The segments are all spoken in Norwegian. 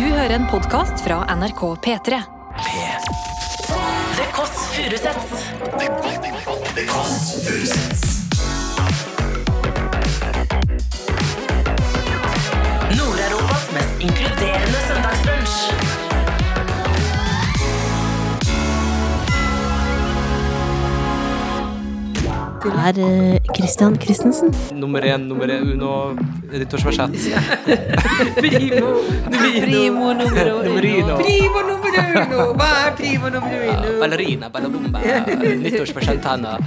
Du hører en podkast fra NRK P3. The Kåss Furuseths. Nord-Europas mest inkluderende søndagsbrunch. Er eh, Christian Christensen. Nummer én, nummer én, uno, nyttårsforsett. Primo, Primo numero Nummerino. primo numero uno. Hva er primo numero uno? Ballerina, ballabomba, nyttårsforsett Hanna.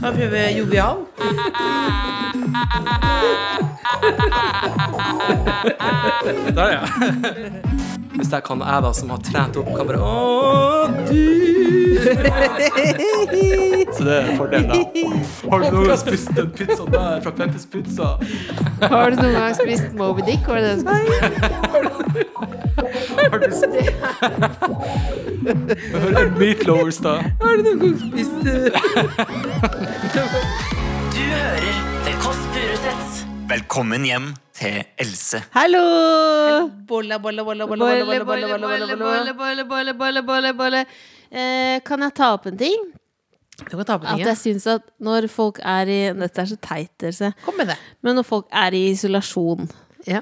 Kan vi være jovial? Der, ja. Hvis det er kan jeg da, som har trent opp, kan bare Å, du Så det er fordelen, da. Har du noen gang spist den pizzaen der fra Peppers Pizza? Har du noen gang spist Moby Dick? Var det det du Har du spist Hør en meatlovers, da. Har du noen gang spist eh, Du hører The Kåss Furuseths. Velkommen hjem til Else. Hallo! Bolle, bolle, bolla, bolle, bolla, bolle, bolle, bolle, bolle, bolle, bolle. Eh, Kan jeg ta opp en ting? Du kan ta opp en ting. At jeg syns at når folk er i Dette er så teit, dere. Kom med det. Men når folk er i isolasjon, Ja.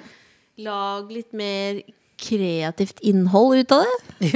lag litt mer kreativt innhold ut av det.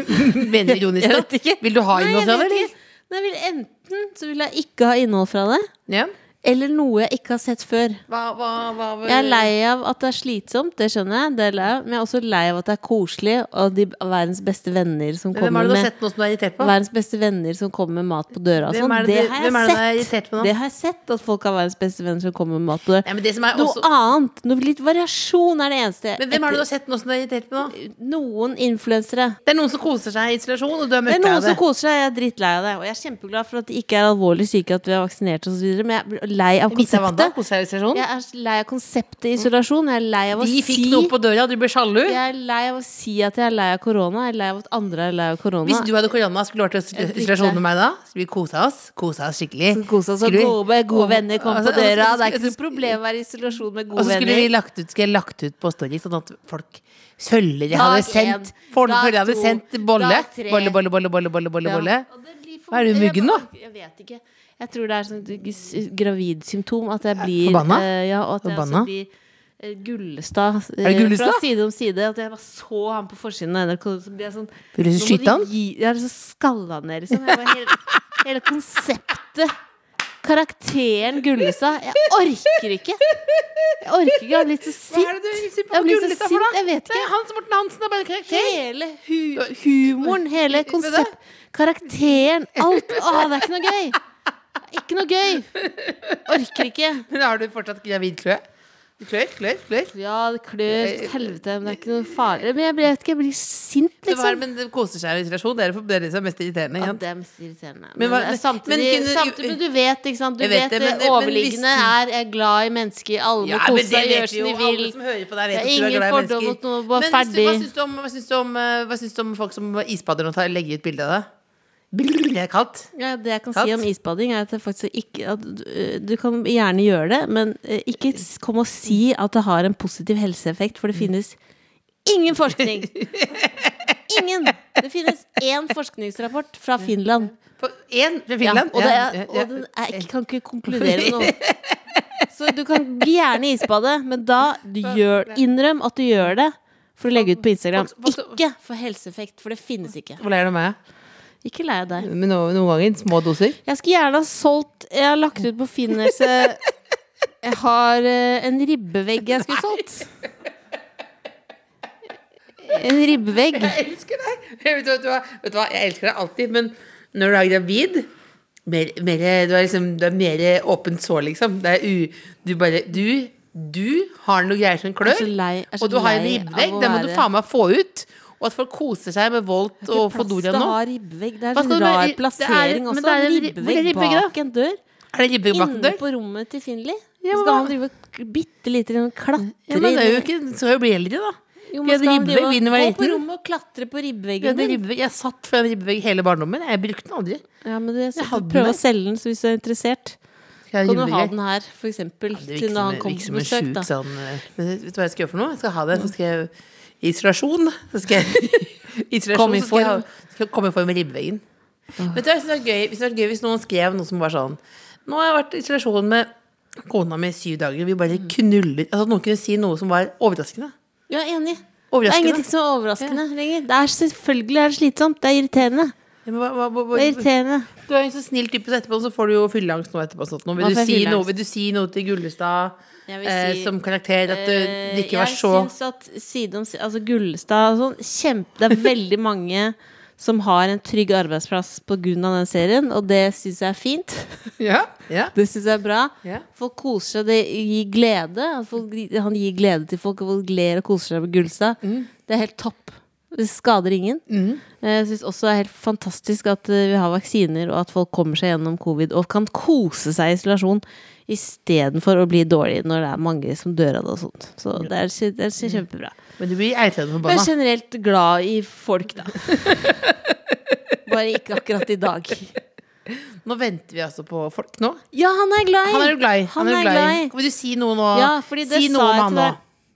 Mener du ironisk, Jeg da? ikke. Vil du ha Nei, innhold jeg fra det, vet eller? ikke. Nei, jeg vil enten så vil jeg ikke ha innhold fra det, Ja. Eller noe jeg ikke har sett før. Hva, hva, hva Jeg er lei av at det er slitsomt, det skjønner jeg. Det er lei av. Men jeg er også lei av at det er koselig, og de verdens beste venner som Hvem kommer er det med er? Verdens beste venner som kommer med mat på døra og sånn. er Det, det har er jeg det er sett. Det har jeg sett, at folk har verdens beste venner som kommer med mat på døra. Nei, men det som er Noe også... annet, noe litt variasjon er det eneste. Men hvem er det du har sett nå som du er irritert på nå? Noen influensere. Det er noen som koser seg i isolasjon, og du er Det er noen som koser seg, jeg er drittlei av det. Og jeg er kjempeglad for at de ikke er alvorlig syke, at vi har vaksinert osv. Men jeg lei av konseptet. Jeg er lei av konseptet isolasjon. Jeg er lei av å De si fikk noe på døra, du ble sjalu. Jeg er lei av å si at jeg er lei av korona. Jeg er lei av at andre er lei av korona. Hvis du hadde korona, skulle du vært i isolasjon med meg da? Skulle vi kosa oss? Kosa oss skikkelig? Kosa oss og gode, gode venner kom Altså, på døra. altså, Det er ikke altså, noe problem å være i isolasjon med Og gode så skulle vi venner. lagt ut, skulle jeg lagt ut på story, sånn at folk Følger jeg hadde sendt Folk følger følgere hadde sendt bolle. Bolle, bolle, bolle, bolle, bolle, bolle. Og Hva er du, muggen nå? Jeg vet ikke. Jeg tror det er sånn gravidsymptom at jeg blir Forbanna? eh, ja, og at jeg også blir eh, Gullestad eh, Gullestad? fra side om side. At jeg bare så ham på forsiden av NRK. Så blir jeg sånn Vil du skyte han? Jeg er så skalla ned, liksom. Jeg bare, hele, hele konseptet. Karakteren Gullestad. Jeg orker ikke. Jeg orker ikke. Jeg blitt så Hva er det du hilser på Gullestad for, da? Jeg vet Det er ikke. Hans Morten Hansen er bare en karakter. Hele hu humoren, hele konsept Karakteren, alt. Å, det er ikke noe gøy. Det Ikke noe gøy. Orker ikke. Men har du fortsatt gravidkløe? Klør, klør, klør. Ja, det klør til helvete, men det er ikke noe farlig. Men jeg vet ikke, jeg blir sint, Det var, liksom. men det koser seg i isolasjon. Det er det, det som er mest irriterende. Ja, det er mest irriterende. Men Men, det men- samtidig, men samtidig men du vet, ikke sant. Du vet, vet det, det, overliggende er jeg er glad i mennesker. Alle må Ja, kose seg, gjøre som de vil. Alle som hører på deg, Det vet er er ingen fordom mot noe, bare Men ferdig. Hva syns du om, hva syns du om, eh, hva syns du om folk som isbader og legger ut bilde av det? Det er kaldt. Ja, det jeg kan Kaldt. si om isbading, er at det faktisk ikke at, du- eh, Du kan gjerne gjøre det, men eh, ikke kom og si at det har en positiv helseeffekt, for det finnes ingen forskning. Ingen! Det finnes én forskningsrapport fra Finland. Én fra Ja, og, det er, og den er, jeg kan ikke konkludere med noe. Så du kan gjerne isbade, men da gjør, innrøm at du gjør det for å legge ut på Instagram. Ikke for helseeffekt, for det finnes ikke. Hvor ler er du meg? Ikke lei deg. Men noen, noen ganger små doser. Jeg skulle gjerne ha solgt Jeg har lagt ut på Finnerse Jeg har eh, en ribbevegg jeg skulle solgt. En ribbevegg. Jeg elsker deg! Vet du, vet, du, hva? vet du hva, jeg elsker deg alltid, men når du er gravid mer, mer, du, er liksom, du er mer åpent sår, liksom. Det er u, du bare Du, du har noe greier som klør, så lei- så og du har en ribbevegg. Den må du faen meg få ut. Og at folk koser seg med Volt og Plass Fodora til å nå. ha ribbevegg. Det er en skal du rar plassering det er- også. det er en er ribbevegg bak en dør. Er det ribbevegg bak en dør? Inne på rommet til Finli. Ja, skal han drive og bitte lite grann klatre Ja, men det er jo ikke ikke, skal jo bli eldre, da. Jo, men skal han drive og gå på rommet og klatre på ribbeveggen din? ribbevegg. Jeg satt for en ribbevegg hele barndommen. Jeg brukte den aldri. Ja, men det, så Jeg hadde prøv å selge den så hvis du er interessert. Kan du ha den her, for eksempel, ja, til når han kommer på besøk, da? sånn eh, vet du hva jeg skal gjøre for noe? Jeg skal ha det. Så skal jeg isolasjon. Så skal jeg isolasjon, så skal jeg, skal jeg komme i form med ribbeveggen. Men det var gøy, hvis det gøy hvis noen skrev noe som var sånn Nå har jeg vært i isolasjon med kona mi i syv dager. Vi bare knuller. Altså at noen kunne si noe som var overraskende. Ja, enig. Det er ingenting som er overraskende lenger. Det er selvfølgelig er det slitsomt. Det er irriterende. Ja, hva, hva, hva, Det er irriterende. du er en så snill type, så etterpå så får du jo fylleangst nå etterpå. Sånn. Nå Vil, du si noe, vil du si noe til Gullestad Jeg vil eh, som karakter? At du, det ikke var så Jeg syns at side om side Altså Gullestad og sånn kjempe, Det er veldig mange som har en trygg arbeidsplass av den serien, og det syns jeg er fint. Ja, ja, Det syns jeg er bra. ja. Folk koser seg, det gir glede. Folk, han gir glede til folk, og folk ler og koser seg med Gullestad. Mm. Det er helt topp. Det skader ingen. Jeg syns også det er helt fantastisk at eh, vi har vaksiner, og at folk kommer seg gjennom covid og kan kose seg i isolasjon istedenfor å bli dårlig når det er mange som dør av det og sånt. Så det er, det er kjempebra. Men du blir eitrende Jeg er generelt glad i folk, da. Bare ikke akkurat i dag. Nå venter vi altså på folk nå. Ja, han er glad i! Han er du glad i. Han er glad i. Vil du si noe nå? Ja, si noe om han nå.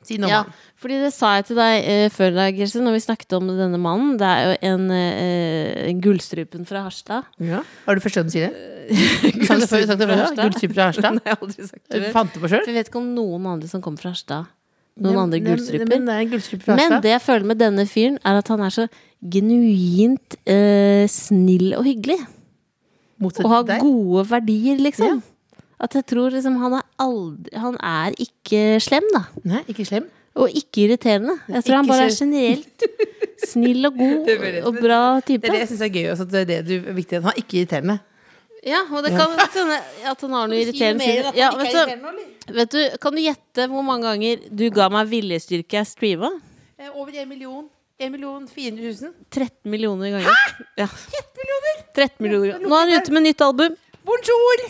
Si noe Ja, om han. Fordi det sa jeg til deg eh, før dag, Else, når vi snakket om denne mannen. Det er jo en, eh, en gullstrupen fra Harstad. Ja. Har du første gang du sier det? Sagt det før? Sagt det før? Gullstrupe fra Harstad? Nei, jeg har aldri sagt Du det. fant det på sjøl? Vi vet ikke om noen andre som kommer fra Harstad. Noen andre gullstruper. Men det er en gullstrupe fra Men Harstad. det jeg føler med denne fyren, er at han er så genuint eh, snill og hyggelig. Motsatt Og har deg. gode verdier, liksom. At jeg tror liksom han er aldri Han er ikke slem, da. Nei, ikke slem. Og ikke irriterende. Jeg tror han bare er generelt snill og god veldig- og bra type. Det er det jeg syns er gøy. Også, at det er det du er viktig. At han er ikke irriterende. Ja, og det kan hende at han har noe irriterende sider. Ja, vet, du, vet du, kan du gjette hvor mange ganger du ga meg viljestyrke jeg streama? Eh, Over en million. 1 million 400 000. 13 millioner ganger. Ja. 13 millioner. Nå er han ute med nytt album. Bonjour!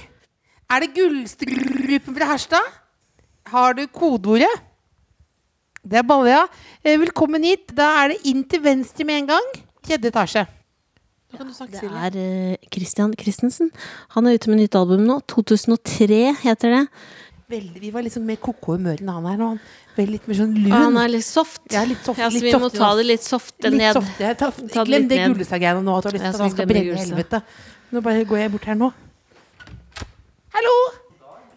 Er det Gullstrupen fra Herstad? Har du kodeordet? Det er Balle, ja. Eh, Velkommen hit. Da er det inn til venstre med en gang. Tredje etasje. Da kan du snakke, Det er eh, Christian Christensen. Han er ute med nytt album nå. 2003 heter det. Veldig, vi var liksom mer koko i humør enn han er nå. Han er litt mer sånn lun. Han er litt soft. Ja, litt soft- Ja, så litt vi må ta det litt softe litt ned. soft. Jeg tar, Ta glem det. Gullestad-greiene nå. At du har lyst til at han skal brenne i helvete. Nå bare går jeg bort her nå. Hallo!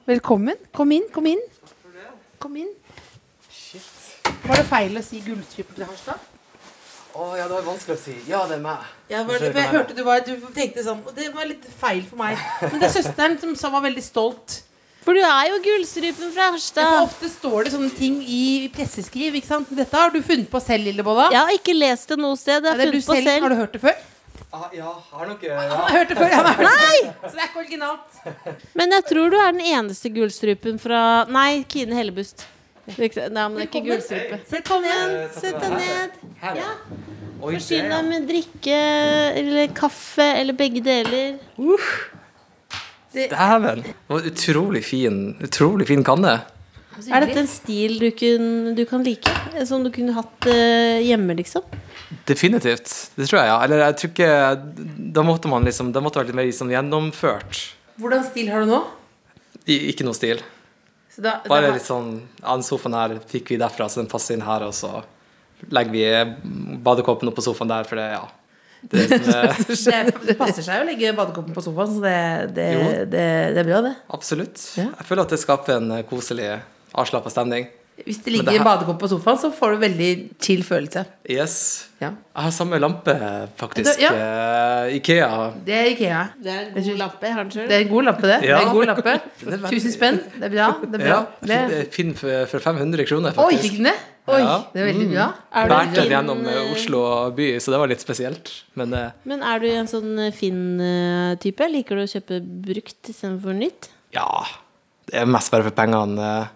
Velkommen. Kom inn, kom inn. Kom inn. Var det feil å si gullstrupe til Harstad? Å ja, det var vanskelig å si. Ja, det er meg. Ja, var det, jeg hørte du, var, du tenkte sånn Og det var litt feil for meg. Men det er søsteren som sa var veldig stolt. For du er jo gullstrupen fra Harstad. Ja, ofte står det sånne ting i presseskriv. ikke sant? Dette har du funnet på selv, Lillebolla. Jeg har ikke lest det noe sted. Jeg har det du funnet på selv. Har du hørt det før? Ah, ja, har nok. Han ja. har hørt det før. Han Nei! det. Så det er ikke originalt. Men jeg tror du er den eneste gullstrupen fra Nei, Kine Hellebust. Nei, men det er ikke gullstrupe. Velkommen. Sett deg ned. Ja. Forsyn deg med drikke eller kaffe eller begge deler. Dæven. Det var utrolig fin, utrolig fin kanne. Er dette en stil du, kun, du kan like? Som du kunne hatt eh, hjemme, liksom? Definitivt. Det tror jeg, ja. Eller jeg tror ikke Da måtte man liksom Da måtte det vært litt mer liksom, gjennomført. Hvordan stil har du nå? I, ikke noe stil. Da, Bare litt sånn Ja, den sofaen her fikk vi derfra, så den passer inn her, og så legger vi badekoppen opp på sofaen der, for det, ja. Det, det, det passer seg å legge badekoppen på sofaen, så det, det, det, det er bra, det. absolutt. Ja. Jeg føler at det skaper en koselig, avslappa stemning. Hvis det ligger det her- en badekopp på sofaen, så får du veldig chill følelse. Yes. Ja. Jeg har samme lampe, faktisk. Ja. Eh, Ikea. Det er Ikea. Det er en god lampe. Jeg har den sjøl. Det er en god lampe, det. det Ja. er en god lampe. Veldig- 1000 spenn. Det er bra. Det er bra. Ja, Det, fin for, for 500 kroner, oi, fikk den det? Oi, Ja. det er veldig bra. Mm. Bærte den gjennom eh, Oslo by, så det var litt spesielt. Men eh, Men er du en sånn Finn-type? Liker du å kjøpe brukt istedenfor nytt? ja, det er mest bare for pengene.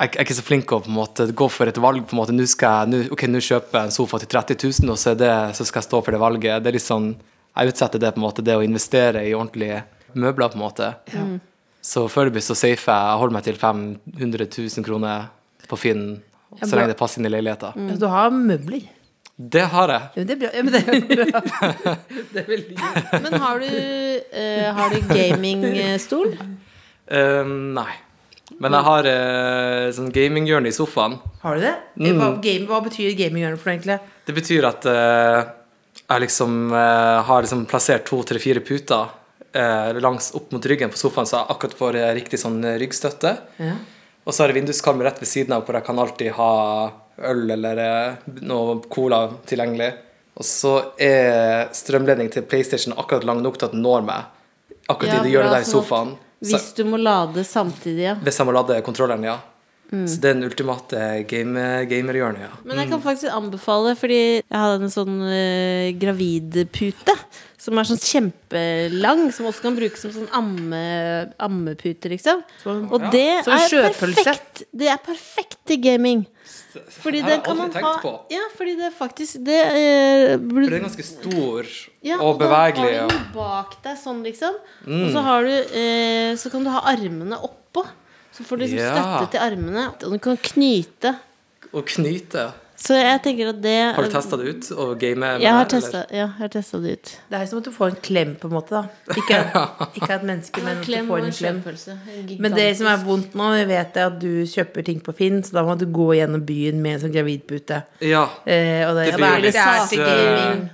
Jeg er ikke så flink å på en måte gå for et valg. på en måte, Nå skal jeg nå- ok, nå kjøper jeg en sofa til 30 000, og så, det, så skal jeg stå for det valget. Det er litt sånn, Jeg utsetter det på en måte, det å investere i ordentlige møbler. på en måte. Så foreløpig så safer jeg. Jeg holder meg til 500 000 kroner på Finn, Ja, så lenge det passer inn i leiligheten. Mm. Du har møbler. Det har jeg. Ja, det er bra. Ja, men det er bra. Det er veldig gøy. Men har du, uh, har du gamingstol? Um, nei. Men jeg har eh, sånn gaminghjørne i sofaen. Har du det? Mm. Hva, game, hva betyr gaminghjørne for deg, egentlig? Det betyr at eh, jeg liksom eh, har liksom plassert to, tre, fire puter eh, langs opp mot ryggen på sofaen, så jeg akkurat får eh, riktig sånn eh, ryggstøtte. Ja. Og så har jeg vinduskarm rett ved siden av, hvor jeg kan alltid ha øl eller noe cola tilgjengelig. Og så er strømledning til PlayStation akkurat lang nok til at den når meg. Akkurat Ja, i det hjørnet bra, der i sofaen. Så, Hvis du må lade samtidig, ja. hvis jeg må lade kontrolleren, ja. Mm. Så det er den ultimate game, gamerhjørnet, ja. Men jeg kan faktisk anbefale, fordi jeg hadde en sånn uh, gravidpute. Som er sånn kjempelang, som også kan brukes som sånn amme, ammepute, liksom. Og det er perfekt. Det er perfekt til gaming. Fordi Det har jeg kan man aldri ha tenkt på. Ja, fordi det faktisk Det er, For det er ganske stor ja, og da bevegelig. har og- du den bak deg sånn, liksom. Mm. Og så har du eh, Så kan du ha armene oppå. Så får du liksom Ja. støtte til armene. Og du kan knyte. Og knyte. Så jeg tenker at det Har du testa det ut? Og game med Jeg har det, eller? testa ja, jeg har testet det ut. Det er som at du får en klem, på en måte. da Ikke, ikke et menneske, men at du får en klem. Men det som er vondt nå, jeg vet jeg at du kjøper ting på Finn, så da må du gå gjennom byen med en sånn gravidpute. Ja. Eh, og det, Det blir litt det til eh, gaming.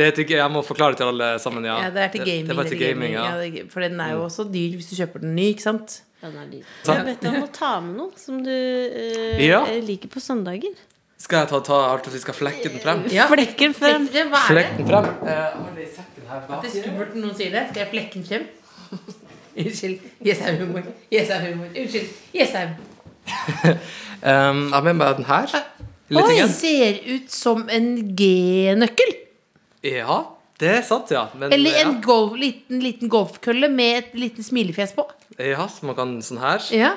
Det er til, jeg må forklare til alle sammen, ja. Ja, det er til gaming. Det, er bare til gaming, ja. for den er jo også dyr hvis du kjøper den ny, ikke sant? Den er dyr. Jeg har bedt deg om å ta med noe som du eh, Ja. liker på søndager. Skal jeg ta, ta alt og skal flekke den frem? Ja. Flekken frem. Flekke den frem. Eh, har dere sett den her bak. Det er skummelt når noen sier det. Skal jeg flekke den frem? Unnskyld. Jessheim-humor. Jessheim-humor. Unnskyld. Jessheim. Um, jeg har med meg den her. Lille Oi, ser ut som en G-nøkkel. Ja, det er sant, ja. Men, Eller en ja. golf, liten, liten golfkølle med et liten smilefjes på. ja, så man kan sånn her. Ja.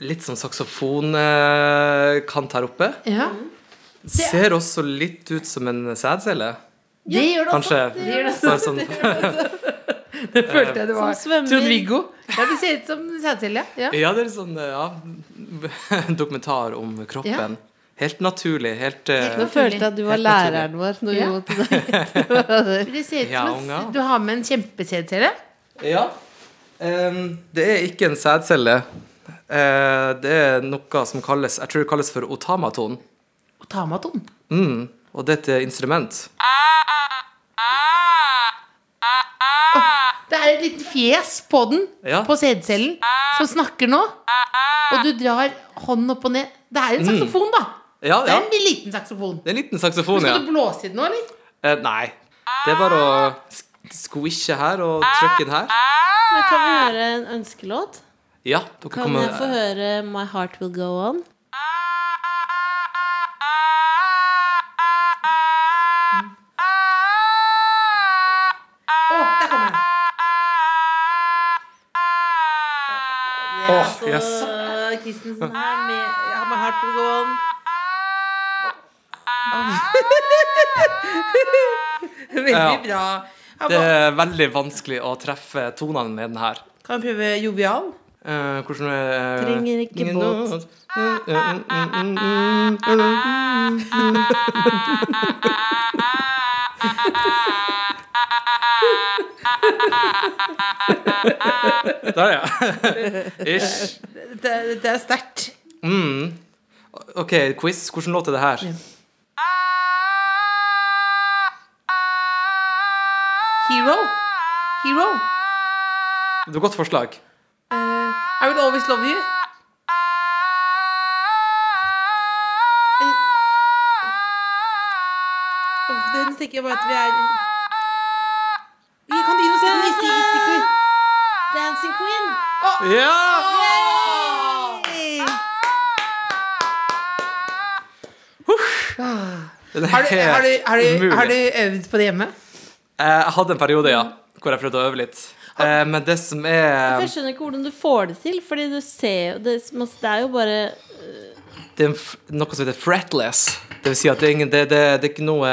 Litt sånn saksofonkant her oppe. ja. Ser også litt ut som en sædcelle. Det gjør det også. Kanskje. Det gjør det Bare sånn, Det følte jeg det var. Trond-Viggo. Ja, det ser ut som sædcelle. Ja. ja, det er litt sånn ja, en dokumentar om kroppen. Helt naturlig. Helt, eh, Nå følte jeg at du var læreren vår. Når Ja. vi måtte. Det ser ut som en, du har med en kjempesædcelle. Ja. Um, det er ikke en sædcelle. Eh, det er noe som kalles Jeg tror det kalles for otamaton. Otamaton? Mm. Og det er et instrument. Det er et lite fjes på den, Ja. på sædcellen, som snakker nå. Og du drar hånden opp og ned. Det er en saksofon, da. Ja, Det er en liten saksofon. Det er en liten saksofon, ja. Skal du blåse i den nå, eller? Eh, nei. Det er bare å squishe her og trykke den her. Men kan vi høre en ønskelåt? Ja, dere Kan kommer jeg få høre My Heart Will Go On? Å, der kommer den. Åh, yes. Christensen her med ja, My Heart Will Go On. Veldig bra. Det er veldig vanskelig å treffe tonene med den her. Kan vi prøve jovial? Eh, hvordan er Trenger ikke båt. Der, ja. Ish. Det, det er sterkt. Mm. OK, quiz. Hvordan låt er det her? Hero. Hero. Det var godt forslag. Eh, I Will Always Love You. Åh, den tenker jeg bare at vi er Vi kan gi oss en stikker. Dancing Queen. Ja! Den er Har du, har, du, har, du, har du øvd på det hjemme? Eh, Jeg hadde en periode, ja, hvor jeg prøvde å øve litt. Eh, Men det som er Jeg skjønner ikke hvordan du får det til, Fordi du ser jo Det, det er jo bare Det er noe som heter fretless. Det vil si at det er, ingen, det, det, det er ikke noe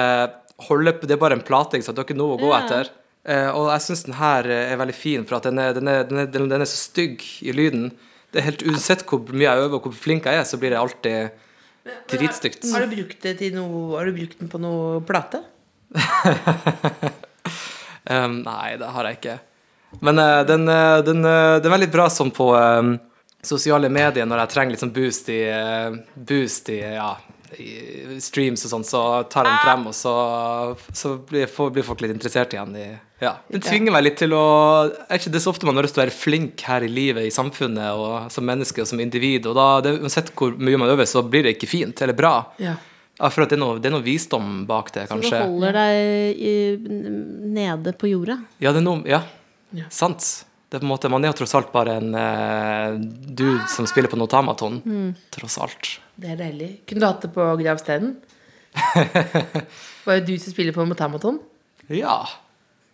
holde, Det er bare en plate, ikke sant? Det har ikke noe å gå Ja. etter. Eh, og jeg syns den her er veldig fin, for at den er, den, er, den, er, den, den er så stygg i lyden. Det er helt Uansett hvor mye jeg øver og hvor flink jeg er, så blir det alltid dritstygt. Har du brukt det til noe Har du brukt den på noe plate? Um, nei, det har jeg ikke. Men uh, den, uh, den, uh, den er veldig bra sånn på um, sosiale medier når jeg trenger litt sånn boost i, eh, boost i, ja, i streams og sånn, så tar jeg den frem, og så, så blir, får- blir folk litt interessert igjen i ja. Den tvinger meg litt til å Er ikke det så ofte man har lyst til å være flink her i livet, i samfunnet, og som menneske og som individ, og da, det, uansett hvor mye man øver, så blir det ikke fint eller bra. Ja. Jeg for at det er noe, det er noe visdom bak det, kanskje. Så du holder deg i, nede på jorda. Ja, det er noe Ja, sant. Det er på en måte, man er jo tross alt bare en uh, dude som spiller på Notamaton. Tross alt. Det er deilig. Kunne du hatt det på gravsteinen? Var det du som spiller på notamaton? Ja.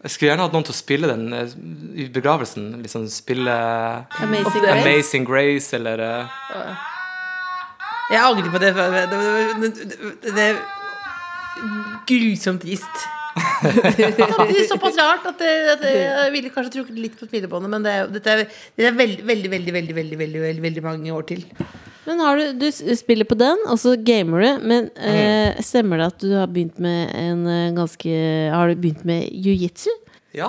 Jeg skulle gjerne hatt noen til å spille den uh, i begravelsen. Liksom spille Amazing Grace. Amazing Grace eller eh, Jeg angrer på det. Det, det, det, det er grusomt trist. Samtidig såpass rart at, det, at det, jeg ville kanskje trukket litt på smilebåndet, men det, er- dette er, det er veldig, veldig, veldig, veldig, veldig, veldig, veldig, veldig mange år til. Men har du, du spiller på den, og så gamer du. Men eh, stemmer det at du har begynt med en eh, ganske Har du begynt med jiu-jitsu? Ja.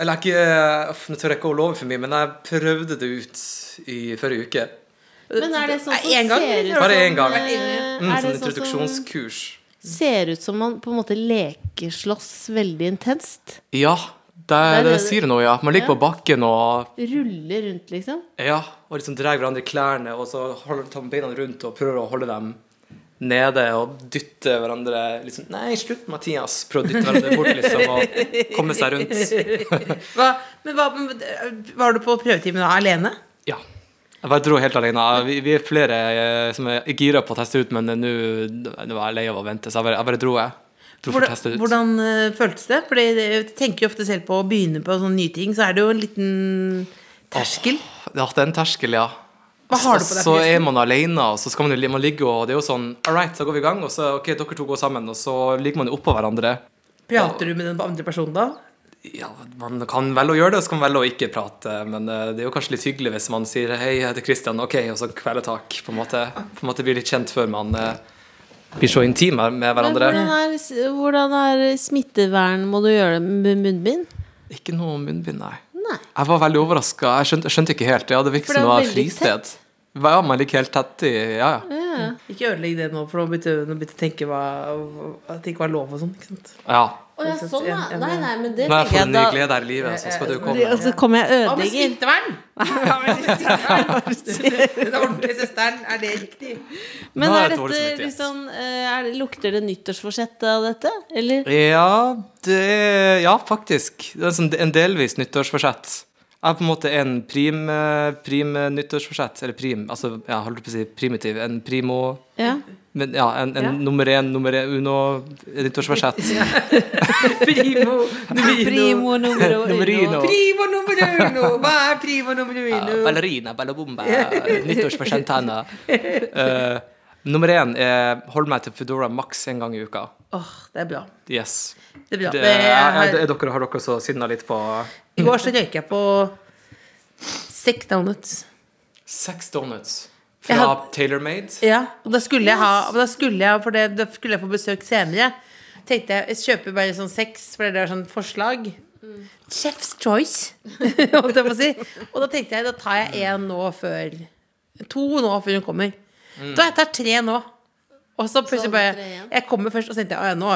Eller ikke Nå tør jeg ikke å love for mye, men jeg prøvde det ut i forrige uke. Men er det sånn som en gang, ser ut Bare én gang. eh, Mm, sånn det sånn som introduksjonskurs. ser ut som man på en måte lekeslåss veldig intenst? Ja, det, det, det, det du- sier noe, ja. Man ligger Ja. på bakken og Ruller rundt, liksom? Ja, og liksom drar hverandre i klærne, og så holder tar man beina rundt og prøver å holde dem nede og dytte hverandre liksom Nei, slutt, Mathias. Prøv å dytte hverandre bort, liksom, og komme seg rundt. Hva, men hva, var du på prøvetime da, alene? Ja. Jeg bare dro helt alene. Vi, vi er flere eh, som er gira på å teste ut, men nå nå er jeg lei av å vente, så jeg bare, jeg bare dro, jeg. Hvordan, ut. hvordan eh, føltes det? For jeg tenker jo ofte selv på å begynne på sånne nye ting, så er det jo en liten terskel. Ja, det er en terskel, ja. Hva har du på deg, Så er man alene, og så skal man, man ligge og Det er jo sånn All right, så går vi i gang, og så OK, dere to går sammen, og så ligger man jo oppå hverandre. Prater du med den andre personen da? Ja, man kan velge å gjøre det, og så kan man velge å ikke prate. Men eh, det er jo kanskje litt hyggelig hvis man sier 'hei, jeg heter Christian', ok, og så kvelertak. På en måte, på en måte blir litt kjent før man eh, blir så intime med Men hverandre. hvordan er, hvordan er smittevern? Må du gjøre det med munnbind? Ikke noe munnbind, nei. Nei. Jeg var veldig overraska. Jeg skjønte, jeg skjønte ikke helt. Ja, det virket som det var fristed. fristed. Ja, man ikke helt tett i Ja, ja. Ikke ødelegg det nå, for nå begynte jeg å tenke hva, at det ikke var lov og sånn. ikke sant? ja. Å ja, sånn, ja. Nei, nei, men det Nå er jeg for en ny glede her i livet, så skal du komme. Og så kommer jeg ødelegger. Hva med smittevern? Den ordentlige søsteren, er det riktig? Men er dette liksom er det, Lukter det nyttårsforsett av dette? Eller? Ja, det Ja, faktisk. Det er sånn en delvis nyttårsforsett. Jeg er på en måte en prim, eh, prim nyttårsforsett. Eller prim, altså jeg holdt på å si primitiv. En primo Ja. men, Ja, en, en Ja. nummer én, nummer én, uno nyttårsforsett. Primo numero Primo numero uno. Primo numero uno. Hva er primo numero Ja, uno? ballerina, ballabomba, nyttårsforsett henne. Eh, nummer én er hold meg til Foodora maks én gang i uka. Åh, det er bra. Yes. Det er bra. Det, Det er, er, er, er dere, har dere så sinna litt på I går så røyk jeg på seks donuts. seks donuts fra had- TaylorMade? Ja, og da skulle jeg ha da skulle jeg, For det, da skulle jeg få besøk senere. Tenkte jeg jeg kjøper bare sånn seks, for det er sånn forslag. Chef's choice, holdt jeg på å si. Og da tenkte jeg da tar jeg én nå før To nå før hun kommer. Da jeg tar tre nå. Og så plutselig bare? Jeg kommer først, og så tenkte jeg «Å ja, nå,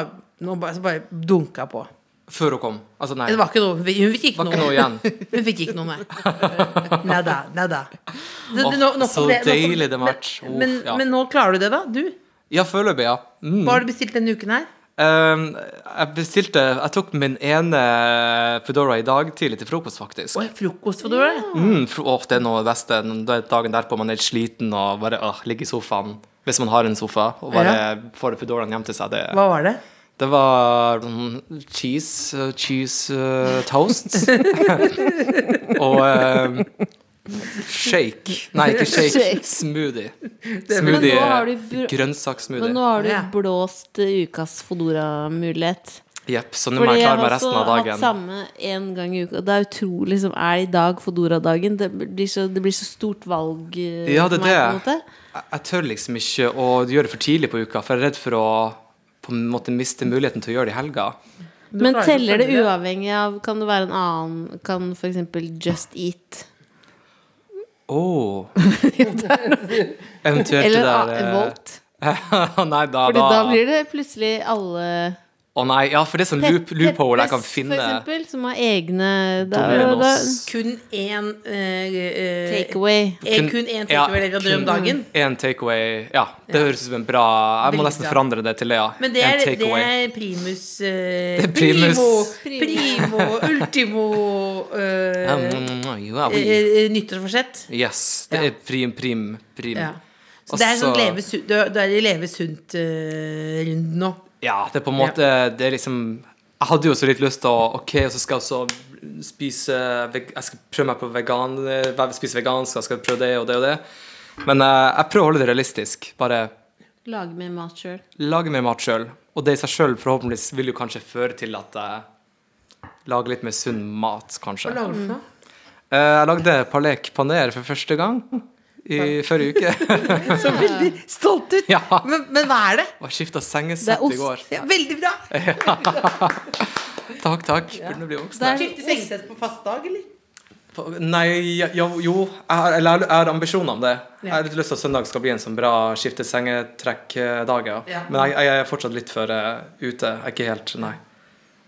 nå bare, så bare dunka jeg på. Før hun kom? Altså, nei. Det var ikke noe Hun fikk ikke var ikke noe. noe igjen. Hun fikk ikke noe, nei. Nada, nada. Så, Åh, nå- nå så det- nå deilig det match. Men, Uff, men, ja. men nå klarer du det, da? Du? Ja, foreløpig, ja. Mm. Hva har du bestilt denne uken her? Um, jeg bestilte Jeg tok min ene Foodora i dag tidlig til frokost, faktisk. Oi, frokost for Ja. Mm, fro- åh, det er noe av det beste. Dagen derpå man er litt sliten og bare åh, ligger i sofaen. Hvis man har en sofa, og bare får Foodoraen hjem til seg. Det, Hva var det? det var cheese, uh, cheese uh, toast. og um, shake. Nei, ikke shake. Shake. Smoothie. Men Smoothie. har Grønnsakssmoothie. Men nå har du blåst eh, ukas Fodora-mulighet. Jepp, så nå må Fordi jeg jeg klare har meg også resten av hatt samme en gang i uka. Det er utrolig som er i dag Fodora-dagen. Det, blir så- det blir så stort valg eh, Ja, det for er meg, det. Jeg, tør liksom ikke å gjøre det for tidlig på uka, for jeg er redd for å på en måte miste muligheten til å gjøre det i helga. Men teller det uavhengig av Kan det være en annen Kan eksempel Just Eat Oh. Eventuelt Eller det der eh, Volt? Nei, da, Fordi da da blir det plutselig alle Å nei, ja, for det er sånn loop, loophole jeg kan Peppes, finne. For eksempel, som har egne da, da, Kun én uh, eh, Takeaway. eh, Kun én takeaway-leverandør om dagen. Én takeaway. Ja, det høres ut som en bra Jeg må nesten forandre det til det, ja. Men det er, det er primus uh, Det er primus. Primo, primo ultimo uh, um, ja, eh, nyttårsforsett. Yes. Det Ja. er prim, prim, prim. Ja. Så det er sånn så- leve sunt, du er- du er i leve sunt-runden nå. Ja, det er på en måte Det er liksom Jeg hadde jo så litt lyst til å Ok, og så skal jeg også spise Jeg skal prøve meg på vegan eh, Spise vegansk, jeg skal prøve det og det og det. Men uh, jeg prøver å holde det realistisk. Bare Lage mer mat sjøl. lage mer mat sjøl. Og det i seg sjøl forhåpentligvis vil jo kanskje føre til at jeg lager litt mer sunn mat, kanskje. Hva lager du for noe? Eh, Jeg lagde palek paner for første gang i forrige uke. Så veldig stolt ut. Ja. Men, men hva er det? Jeg skifta sengesett i går. Ja, veldig bra. Takk, takk. Burde bli voksen. Det Skifte sengesett på fast dag, eller? Nei, ja, jo, jo jeg, har, eller jeg har ambisjoner om det. Jeg har litt lyst til at søndag skal bli en sånn bra skifte sengetrekk-dag. Ja. Ja. Men jeg, jeg er fortsatt litt for uh, ute. Jeg er ikke helt Nei.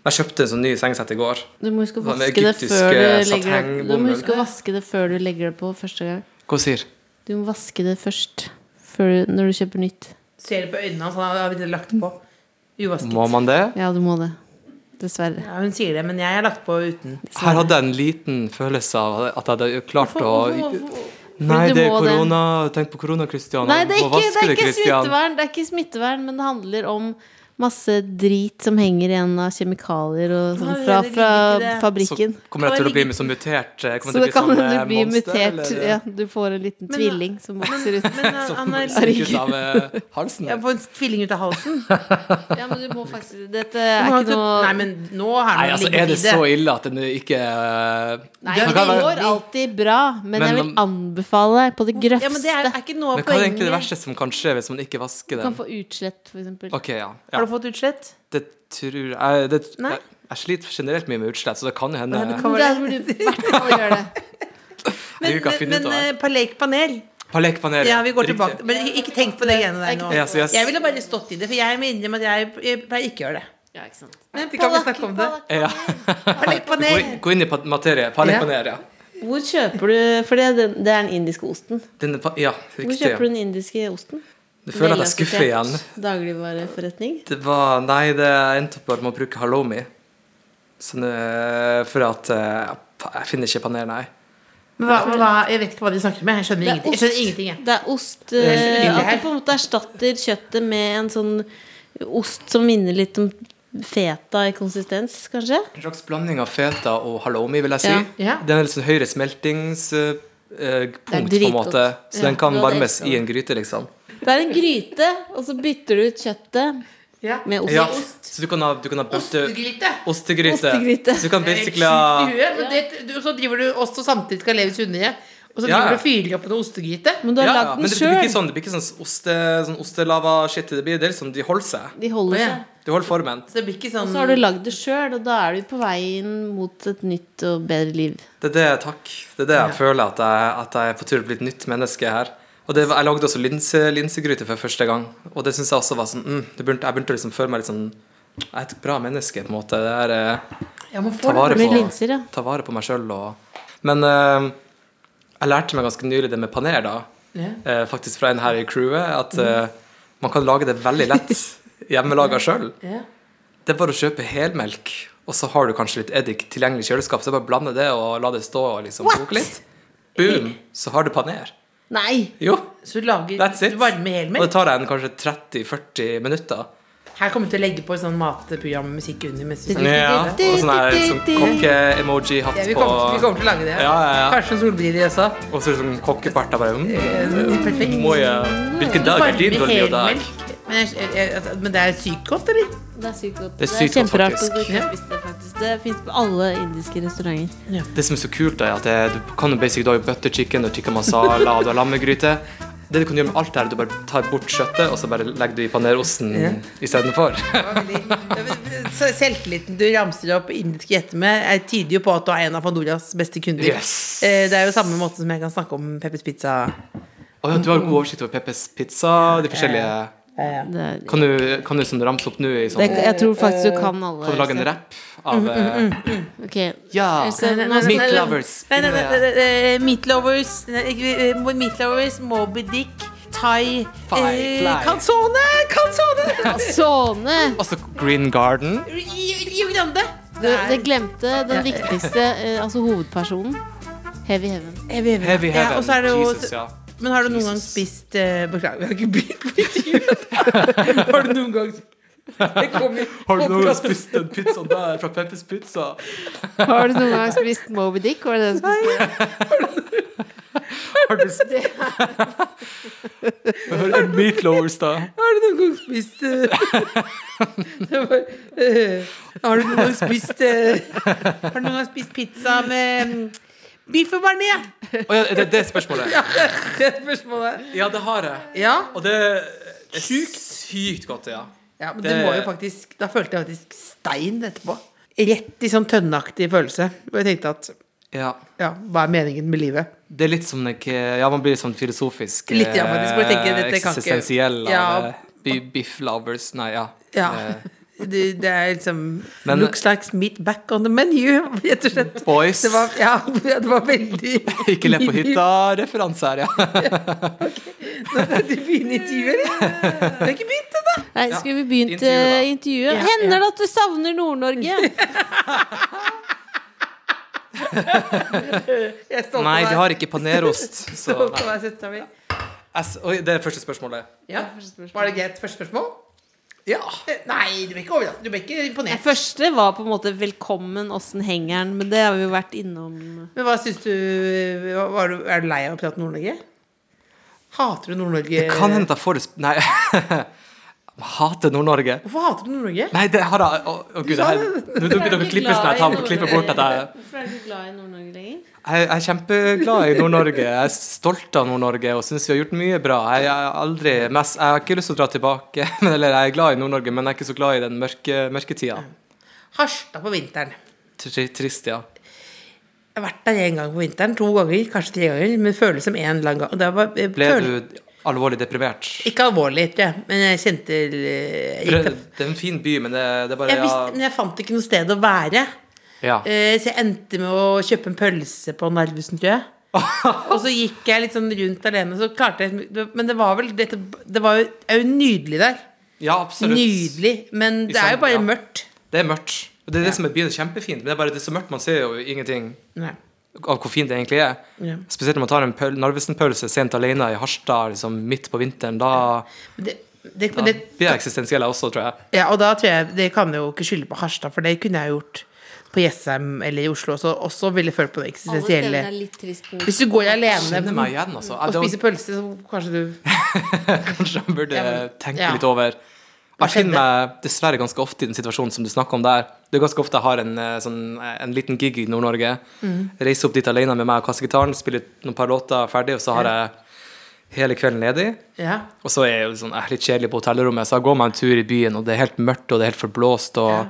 Jeg kjøpte en sånn ny sengesett i går. Du må huske å vaske det før du legger det. Du må huske å vaske det før du legger det på første gang. Hva sier Du må vaske det først før du, når du kjøper nytt. Ser det på øynene hans, han har vi lagt på. Uvasket. Må man det? Ja, du må det. Dessverre. Ja, hun sier det, men jeg har lagt på uten. Her hadde jeg en liten følelse av at jeg hadde klart å Nei, det er korona. Tenk på korona, Christian. Nei, det er ikke, det er ikke smittevern, det er ikke smittevern, men det handler om masse drit som henger igjen av kjemikalier og sånn fra, det fra det. fabrikken. Så kommer jeg til å bli så mutert eh, kommer Så det å kan bli hende sånn, du eh, blir monster, mutert. eller, Ja, du får en liten Men- tvilling som vokser ut. Men han er Som ut av eh, halsen. Jeg får en tvilling ut av halsen. Ja, men du må faktisk Dette er ikke noe men nå har Nei, altså, er det så ille at den ikke eh, Nei, det det går alltid bra, men, Men jeg vil anbefale på det grøfste. Ja, men det er, er ikke noe av Men hva er egentlig det verste som kan skje hvis man ikke vasker den? Du kan få utslett, for eksempel. Okay, ja. Ja. Fått utslett? Det tror jeg det, Nei. jeg, jeg sliter generelt mye med utslett, så det kan jo hende det kan- burde du i hvert fall gjøre det. Men, men, men av det. eh, palek panel Palek paner. Ja, vi går riktig. tilbake Men ikke, tenk på det greiene der nå. Yes, yes. Jeg ville bare stått i det, for jeg må innrømme at jeg, jeg pleier ikke å gjøre det. Ja, ikke sant. Men kan vi snakke om det? Ja. Palek Gå, inn, i materie. Palek Ja. Hvor kjøper du For det den, det er den indiske osten. Den, ja, riktig, Hvor kjøper du den indiske osten? Du føler at jeg skuffer igjen. Dagligvareforretning. Det var Nei, det endte opp med å bruke halloumi. Sånn, for at eh, Jeg finner ikke paner, nei. Men hva, hva, jeg vet ikke hva de snakker om. Jeg skjønner er ingenting. Jeg skjønner ingenting jeg. Det er ost er så eh, At du på en måte erstatter kjøttet med en sånn ost som minner litt om feta i konsistens, kanskje? En slags blanding av feta og halloumi, vil jeg si. Ja. Ja. Den er litt sånn høyere smeltingspunkt, på en måte. Så Ja, den kan varmes i en gryte, liksom. Det er en gryte, og så bytter du ut kjøttet Ja. med ost. Ja, så du kan ha, du kan ha bøtte Ostegryte. Ostegryte. Ostegryte. Så du kan Det er basically ha sjukt huet, det, du, så driver du også samtidig skal leves sunnere. Og så driver ja. du og fyrer opp en ostegryte. Men du har ja, ja, lagd den sjøl. det blir ikke sånn, det blir ikke sånn, oste, sånn ostelava-shit. Det blir det er liksom, de holder seg. De holder seg. De holder formen. Så det blir ikke sånn Og så har du lagd det sjøl, og da er du på veien mot et nytt og bedre liv. Det er det, takk. Det er det jeg føler, at jeg, at jeg er på tur til å bli et nytt menneske her. Og det, jeg lagde også linse, linsegryte for første gang, og det syns jeg også var sånn mm, det begynte, Jeg begynte å liksom føle meg litt sånn Jeg er et bra menneske, på en måte. Det er eh, Ja, man ta vare. På, linser, ja. ta vare på meg sjøl og Men eh, jeg lærte meg ganske nylig det med paner, da. Yeah. Eh, faktisk fra en her i crewet, at eh, man kan lage det veldig lett hjemmelaga sjøl. Yeah. Det er bare å kjøpe helmelk, og så har du kanskje litt eddik tilgjengelig i kjøleskap. Så bare blande det og la det stå og liksom koke litt. Boom! Så har du paner. Nei! Jo, Så du lager that's it. varme helmer? Og det tar en kanskje 30-40 minutter. Her kommer vi til å legge på sånn matprogrammusikk under. Mens vi Ja, og sånn her sånn kokke-emoji-hatt Ja, vi, på kommer, vi kommer til å lage det. Ja, ja, ja. Kanskje noen solbriller også. Og så sånn kokkeparter bare mm, Eh, Perfekt. må jeg, Hvilken dag er din dårlige dag? Men, jeg, jeg, jeg, men det er sykt godt, eller? Det er sykt godt. Det er sykt godt, kjemperart faktisk. Det. Fins på alle indiske restauranter. Det som er så kult, er at det, du kan jo basically du butter chicken og tikka masala og du har lammegryte. Det du kan gjøre med alt det her, du bare tar bort kjøttet, og så bare legger du i panerosten Ja. istedenfor. Selvtilliten du ramser opp indiske gjetter med, er- tyder jo på at du er en av Pandoras beste kunder. Yes. Eh, Det er jo samme måte som jeg kan snakke om Peppers Pizza. Å ja, du har god oversikt over Peppers Pizza, de forskjellige Det, Kan du, kan du sånn ramse opp nå i sånn det, jeg tror faktisk du kan alle. Kan du lage en rapp av mm. Ok. Ja! Else, Nei, nei, nå nei, skal- Meat lovers. Nei, Meat Lovers, eh, Meat Lovers, Moby Dick, Thai eh! Calzone! Såne! Altså Green Garden. Rio Grande. Du, det glemte den viktigste, eh, altså hovedpersonen. Heavy Heaven. Heavy Heaven. Heavy Ja, og så er det jo Jesus, ja. Men har du noen gang spist uh, Beklager, vi har ikke begynt på intervjuet. har du noen gang i Har du noen gang spist den pizzaen der fra Peppers Pizza? Har du noen gang spist Moby Dick? Var det det du skulle si? Har du spist Hør en Meat Lovers, da. Har du noen gang spist eh, eh, Har du noen gang spist Har du noen gang spist pizza med mm, biff og bearnés? Oh, ja, er det spørsmålet? ja, Det er spørsmålet. Ja, det har jeg. Ja. Og det er sykt, sykt godt, ja. ja, men Det- det må jo faktisk Da følte jeg faktisk stein etterpå. Rett i sånn tønneaktig følelse. Og jeg tenkte at ja. ja, hva er meningen med livet? Det er litt som ikke Ja, man blir sånn filosofisk. Litt, ja, faktisk, bare tenker, eh, dette kan ikke- Eksistensiell av Ja. eh, Biff lovers Nei, ja. Ja. Det, det er liksom Men- Looks like meat back on the menu, rett og slett. Boys. Det var, ja, det var veldig Ikke le på hytta-referanse her, ja. Du begynne intervjuet, eller? Du har ikke begynt ennå. Nei, skulle vi begynt intervjuet, intervjuet? Ja, Hender ja. det at du savner Nord-Norge? Jeg Nei, de har ikke panerost. Så nei. Jeg det er første spørsmålet. Ja. Var det greit? Første spørsmål? Ja. Eh, Nei, du ble ikke overrasket. Du ble ikke imponert. Den første var på en måte 'velkommen, åssen henger men det har vi jo vært innom. Men hva syns du du, Er du lei av å prate Nord-Norge? Hater du Nord-Norge? Det kan hende at jeg får det sp- Nei. Jeg hater Nord-Norge. Hvorfor hater du Nord-Norge? Nei, det har jeg Å, å gud, det her Nå begynner dere å klippe sånn. Jeg tar bort dette. Hvorfor er du ikke glad i Nord-Norge lenger? Jeg jeg er kjempeglad i Nord-Norge. Jeg er stolt av Nord-Norge og syns vi har gjort mye bra. Jeg, jeg, er aldri mest, jeg har ikke lyst til å dra tilbake, eller jeg er glad i Nord-Norge, men jeg er ikke så glad i den mørke, mørketida. Harstad på vinteren. Tri- Trist, ja. Jeg har vært der én gang på vinteren. To ganger, kanskje tre ganger. Men det føles som én lang gang. Det var, Ble føl- du alvorlig deprimert? Ikke alvorlig, tror jeg. Men jeg kjente eh, jeg, Det, det er en fin by, men det, det bare jeg, visste, men jeg fant ikke noe sted å være. ja. Eh, Så jeg endte med å kjøpe en pølse på Narvesen, tror jeg. Og så gikk jeg litt sånn rundt alene, så klarte jeg Men det var vel dette, Det var jo, er jo nydelig der. ja, absolutt. Nydelig. Men det er jo bare ja. mørkt. Det er mørkt. Og det er det som er byen kjempefint, men det er bare det er så mørkt, man ser jo ingenting Nei. Av hvor fint det egentlig er. Ja. Spesielt når man tar en pøl- Narvesen-pølse sent alene i Harstad liksom midt på vinteren. Da, Det, det, da det, blir jeg eksistensiell jeg også, tror jeg. ja, og da tror jeg Det kan jeg jo ikke skylde på Harstad, for det kunne jeg gjort på Jessheim eller i Oslo også. Også ville følt på det eksistensielle. Hvis du går alene igjen, altså. og spiser pølse, så kanskje du Kanskje jeg burde Ja, men- tenke ja. litt over. Jeg finner meg dessverre ganske ofte i den situasjonen som du snakker om der. Det er ganske ofte jeg har en, eh, sånn, eh, en liten gig i Nord-Norge. Mm. Reiser opp dit alene med meg og kassegitaren, spiller noen par låter ferdig, og så har jeg hele kvelden ledig. Ja. Og så er jeg jo sånn, litt kjedelig på hotellrommet, så jeg går meg en tur i byen, og det er helt mørkt, og det er helt forblåst, og, Ja.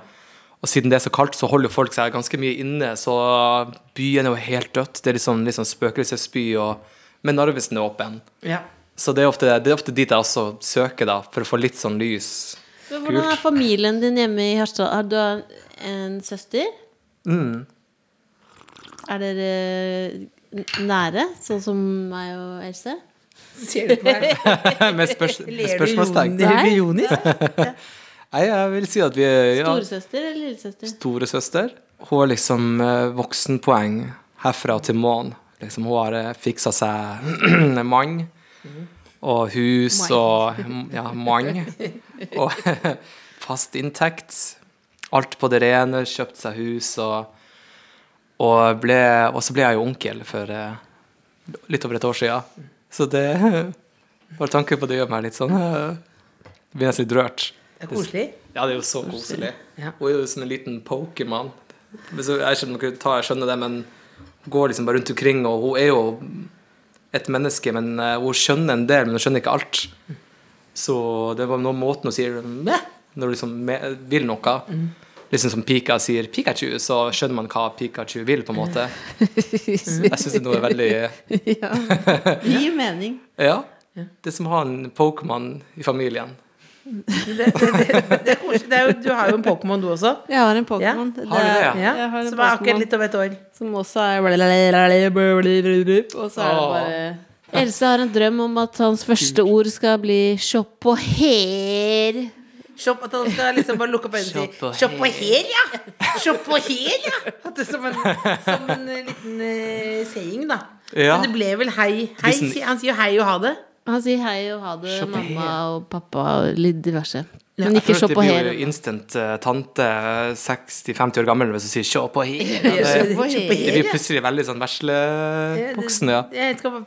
og siden det er så kaldt, så holder folk seg ganske mye inne, så byen er jo helt dødt. Det er litt sånn, litt sånn spøkelsesby, og, men Narvesen er åpen. ja. Så det er, ofte, det er ofte dit jeg også søker, da, for å få litt sånn lys. Men Hvordan er familien din hjemme i Harstad? Har du en søster? Mm. Er dere nære, sånn som meg og Else? Ser du på meg? med spørs, med Ler du spørsmålstegn. Nei. ironisk? Nei, jeg vil si at vi er ja, Storesøster eller lillesøster? storesøster. Hun har liksom eh, voksenpoeng herfra til månen. Liksom, hun har eh, fiksa seg en mann og hus og ja, mann. Og fast inntekt. Alt på det rene. Kjøpt seg hus og og, ble, og så ble jeg jo onkel for eh, litt over et år siden. Så det Bare tanken på det gjør meg litt sånn eh, Blir nesten litt rørt. Det er koselig. Ja, det er jo så koselig. Ja. Hun er jo sånn en liten Pokémon. Jeg skjønner, jeg skjønner det, men går liksom bare rundt omkring, og hun er jo et menneske, men eh, hun skjønner en del, men hun skjønner ikke alt. Så det var noen måten hun sier Meh! når du liksom vil noe. Liksom som Pika sier Pikachu, så skjønner man hva Pikachu vil, på en måte. Jeg syns det nå er veldig ja. Det gir mening. Ja. Det er som å ha en Pokémon i familien. Det, det, det, er er du har jo en Pokémon, du også. Jeg har en Pokémon. Som er akkurat litt over et år. Som også er Og så er det bare Else har en drøm om at hans første ord skal bli shop og her. Shop, at han skal liksom bare lukke opp øynene og si Shop og på her, ja'! Shop på her, ja! At det er som en, som en eh, liten uh, saying, da. Ja. Men det ble vel hei. hei han sier jo hei og ha det. Han sier hei og ha det, mamma og pappa og litt diverse. Men ikke se på her. Jeg blir jo instant eh, tante 60-50 år gammel hvis du sier 'se på her'. Det, blir plutselig veldig sånn veslevoksen, ja. Jeg skal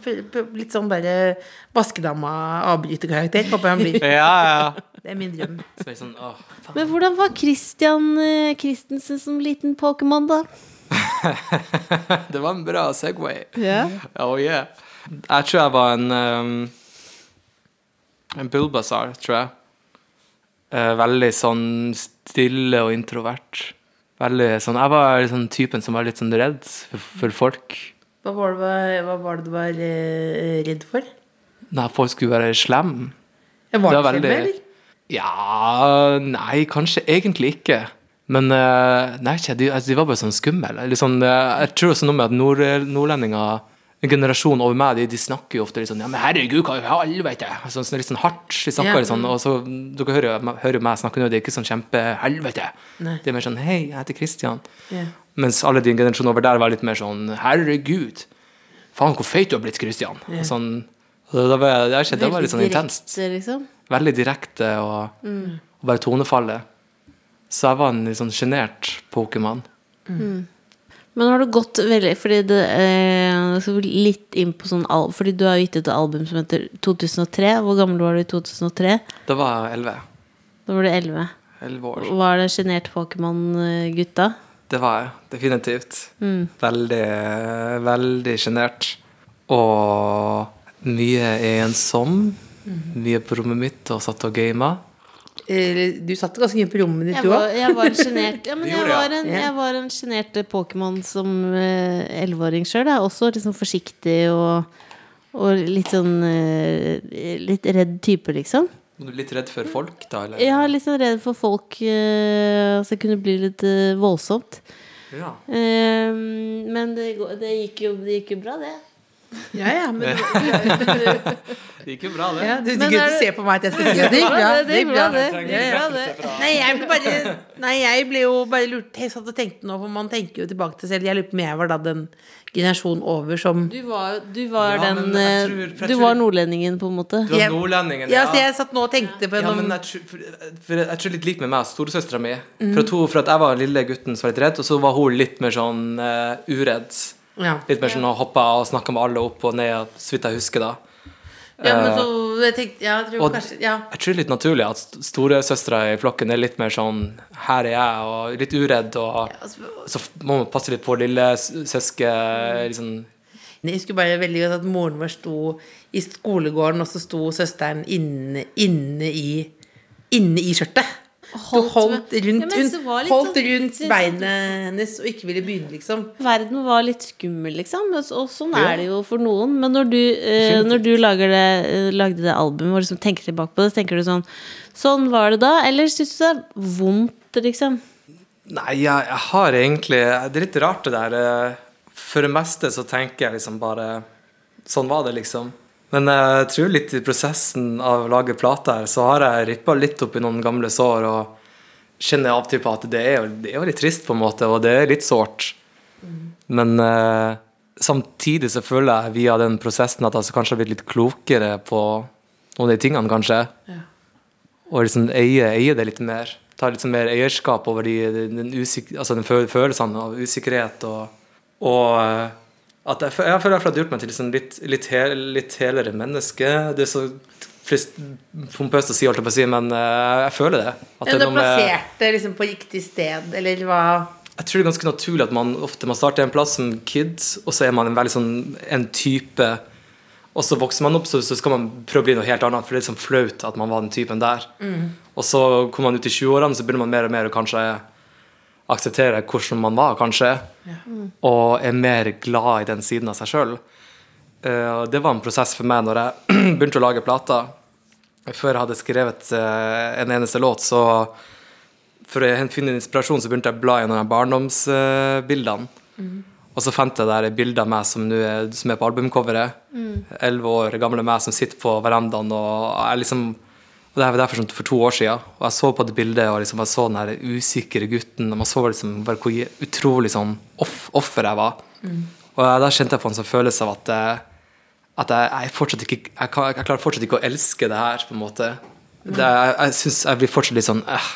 litt sånn bare vaskedama-avbryterkarakter. Håper han blir. Ja, ja. Det er min drøm. Så sånn, å. Men hvordan var Christian eh, Christensen som liten Pokémon, da? Det var en bra Segway. Yeah. Oh yeah. Jeg tror jeg var en um, En Bulbasaur, tror jeg. Eh, veldig sånn stille og introvert. Veldig sånn Jeg var sånn typen som var litt sånn redd for, for folk. Hva var det, hva, var, det du var eh, redd for? Nei, folk skulle være slemme. Jeg var Det var veldig- eller? Ja Nei, kanskje egentlig ikke. Men eh, nei, de, altså, de var bare sånn skumle. Sånn, eh, jeg tror også noe med at nord, nordlendinger en generasjon over meg, de, de snakker jo ofte litt sånn Ja, men herregud, hva i helvete? Sånn, sånn litt sånn hardt. De snakker yeah. litt sånn, og så Dere hører, hører meg snakke nå, det er ikke sånn kjempehelvete. Det er mer sånn Hei, jeg heter Christian. Yeah. Mens alle din generasjon over der var litt mer sånn Herregud, faen hvor feit du har blitt, Christian. Og Sånn, det, det, var, det, jeg det var litt sånn intenst Direkte, liksom. veldig direkte og, og bare tonefallet. Så jeg var en litt sånn sjenert Pokémon. Men har du gått veldig Fordi det eh, Litt inn på sånn al Fordi du har gitt ut et album som heter 2003. Hvor gammel var du i 2003? Da var jeg 11. Da var du 11. 11 år. Var det sjenert Pokémon-gutta? Det var jeg definitivt. Veldig, veldig sjenert. Og mye ensom. Mye på rommet mitt og satt og gama. Eh, Du satt ganske mye på rommet ditt, du òg. jeg var en sjenert ja, men jeg jeg. Ja. var en sjenert Pokémon som eh, elleveåring sjøl. Også liksom forsiktig og, og litt sånn eh, Litt redd type, liksom. Litt redd for folk, da? Eller? Ja, litt sånn redd for folk. eh, Så det kunne bli litt eh, voldsomt. Ja. Eh, Men det, det, gikk jo, det gikk jo bra, det. Ja, ja, men Det gikk jo bra, det. ja, du, du kunne ikke se på meg at jeg skulle si det gikk bra. Det gikk bra, det. Gikk bra, det. Nei, jeg ble bare Nei, jeg ble jo bare lurt Jeg satt og tenkte nå, for man tenker jo tilbake til selv. Jeg lurer på om jeg var da den generasjonen over som Du var, du var Ja, den jeg eh, tror- jeg tror, Du var nordlendingen, på en måte. Du var nordlendingen, Ja, så jeg satt nå og tenkte på Ja, noen men jeg tror, for, for jeg tror litt lik med meg, storesøstera mi. For, at hun- for at jeg var lille gutten som var litt redd, og så var hun litt mer sånn uh, uredd. Ja. Litt mer sånn å hoppe av og snakke med alle opp og ned, så vidt jeg husker da. ja, men så jeg tenkte Ja, jeg tror Og kanskje Ja. jeg tror det er litt naturlig at st- storesøstera i flokken er litt mer sånn Her er jeg, og litt uredd, og altså, så må man passe litt på lille søske liksom Jeg husker bare veldig godt at moren vår sto i skolegården, og så sto søsteren inne, inne i Inne i skjørtet. Du holdt rundt, Ja, holdt sånn- rundt beinet hennes og ikke ville begynne, liksom. Verden var litt skummel, liksom. Og så- Og sånn er det jo for noen. Men når du, eh, når du lager det, eh, lagde det albumet og liksom tenker tilbake på det, tenker du sånn Sånn var det da? Eller syns du det er vondt, liksom? Nei, jeg, jeg har egentlig Det er litt rart, det der. eh, For det meste så tenker jeg liksom bare Sånn var det, liksom. Men jeg tror litt i prosessen av å lage plate her, så har jeg rippa litt opp i noen gamle sår og kjenner av til på at det er, det er litt trist, på en måte, og det er litt sårt. Men eh, samtidig så føler jeg via den prosessen at jeg altså kanskje har blitt litt klokere på noen av de tingene, kanskje. Og liksom eie, eie det litt mer. Ta litt sånn mer eierskap over de, den, usik altså den følelsene av usikkerhet og, og eh, at jeg, jeg føler jeg har gjort meg til liksom litt, litt, hel, litt helere menneske. Det er så frist, pompøst å si, holdt jeg på å si, men eh, jeg føler det. At det du har plassert det liksom på riktig sted, eller hva? jeg tror det er ganske naturlig at man ofte man starter en plass som kid, og så er man en veldig sånn en type Og så vokser man opp, så, så skal man prøve å bli noe helt annet, for det er liksom flaut at man var den typen der. Og så kommer man ut i 20-årene, så begynner man mer og mer å kanskje akseptere hvordan man var, kanskje. Og er mer glad i den siden av seg sjøl. det var en prosess for meg når jeg begynte å lage plater. Før jeg hadde skrevet eh, en eneste låt, så for å finne inspirasjon, så begynte jeg å bla i noen av barndomsbildene. Og så fant jeg der bilder av meg som, er, som er på albumcoveret. Elleve år gamle meg som sitter på verandaen og er liksom og Det var derfor sånn for to år siden. Og jeg så på det bildet og liksom jeg så den her usikre gutten. Og man så liksom bare hvor utrolig sånn off, offer jeg var. Og da kjente jeg på en sånn følelse av at, eh, at jeg, jeg fortsatt ikke jeg, kan, jeg klarer fortsatt ikke å elske det her, på en måte. Det, jeg jeg synes jeg blir fortsatt litt sånn eh,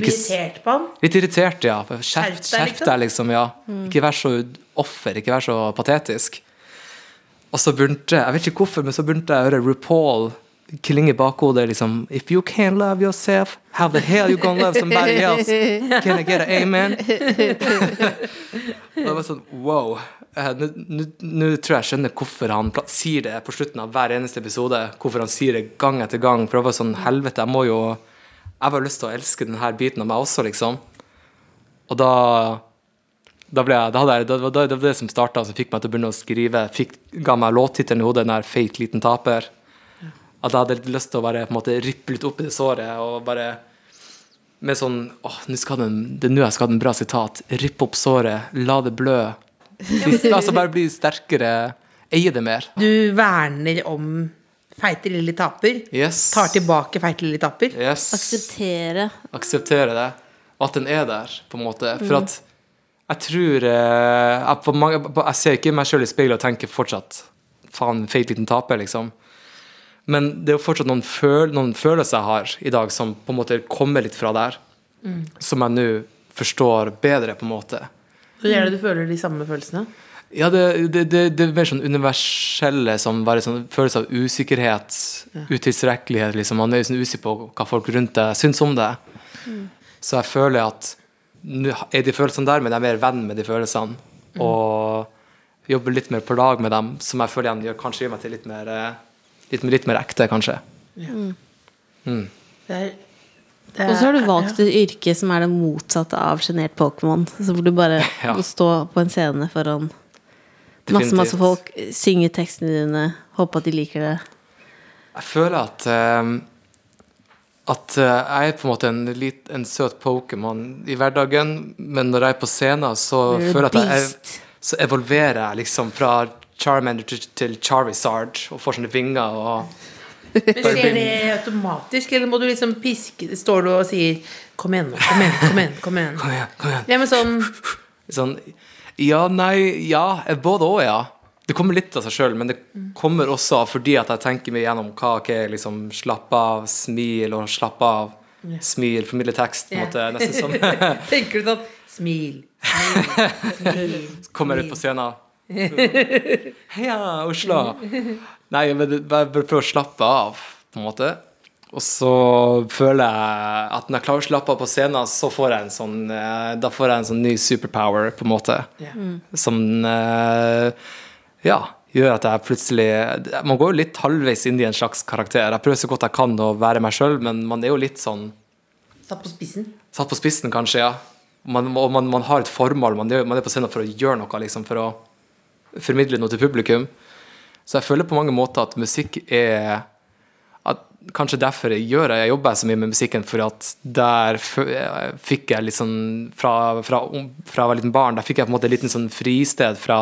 Ikke irritert på ham? Litt irritert, ja. Skjerp, deg, liksom. deg, liksom. ja. Ikke vær så offer, ikke vær så patetisk. Og så begynte jeg vet ikke hvorfor, men så begynte jeg å høre RuPaul klinge i bakhodet liksom If you can't love yourself, how the hell you gonna love somebody else? Can I get an amen? og det var sånn wow. Eh, Nå tror jeg jeg skjønner hvorfor han sier det på slutten av hver eneste episode. Hvorfor han sier det gang etter gang. For det var sånn helvete, jeg må jo Jeg har lyst til å elske denne biten av meg også, liksom. Og da da, ble jeg, da, jeg, det var det som starta, som fikk meg til å begynne å skrive. Fikk, ga meg låttittelen i hodet, den der 'Feit liten taper'. At jeg hadde litt lyst til å bare på en måte rippe litt opp i det såret og bare med sånn åh, nå skal den, det er nå jeg skal ha en bra sitat. Rippe opp såret, la det blø. Altså bare bli sterkere, eie det mer. Du verner om feite lille taper. Yes. Tar tilbake feite lille taper. Yes. Akseptere. akseptere det, og at den er der, på en måte. For at jeg tror eh, jeg, mange, jeg ser ikke meg sjøl i speilet og tenker fortsatt faen, feit liten taper, liksom. Men det er jo fortsatt noen, føl, noen følelser jeg har i dag som på en måte kommer litt fra der. Som jeg nå forstår bedre, på en måte. Hvor er det du føler de samme følelsene? Ja, det, det, det, det er mer sånn universelle som bare sånn følelse av usikkerhet, utilstrekkelighet. Liksom. Man er jo sånn usikker på hva folk rundt deg syns om det. Så jeg føler at nå er de følelsene der, men jeg er mer venn med de følelsene. Og jobber litt mer på lag med dem, som jeg føler igjen gjør, kanskje gjør meg til litt mer, eh, litt, litt mer ekte, kanskje. Det er, det er, Og så har du valgt et yrke som er det motsatte av sjenert Pokémon. Hvor du bare Ja. må stå på en scene foran masse, masse folk, synge tekstene dine, håpe at de liker det. Jeg føler at eh, at eh, jeg er på en måte en, lit, en søt Pokémon i hverdagen, men når jeg er på scenen, så føler jeg at jeg så evolverer jeg liksom fra Charmander til, til Charizard og får sånne vinger og Skjer det automatisk, eller må du liksom piske Står du og sier 'kom igjen, nå, kom igjen', kom igjen? Kom igjen. Kom igjen, kom igjen. Ja, men sånn Sånn, ja, nei, ja, både og, ja. Det kommer litt av seg sjøl, men det kommer også av fordi at jeg tenker meg gjennom hva ok, liksom slapp av, smil og slapp av. Smil, formidle tekst, på en måte. Nesten som Tenker du sånn Smil. Smil. smil kommer ut på scenen. Heia, Oslo! Nei, men bare prøv å slappe av, på en måte. Og så føler jeg at når jeg klarer å slappe av på scenen, så får jeg en sånn eh, Da får jeg en sånn ny superpower, på en måte. yeah. Som eh, ja, gjør at jeg plutselig Man går jo litt halvveis inn i en slags karakter. Jeg prøver så godt jeg kan å være meg sjøl, men man er jo litt sånn Satt på spissen. Satt på spissen, kanskje, ja. Man, og man, man har et formål. Man man er på scenen for å gjøre noe, liksom, for å formidle noe til publikum. Så jeg føler på mange måter at musikk er at Kanskje derfor jeg gjør. Jeg jobber så mye med musikken, for at der fikk jeg litt sånn fra, fra, fra jeg var liten barn, der fikk jeg på en måte et liten sånn fristed fra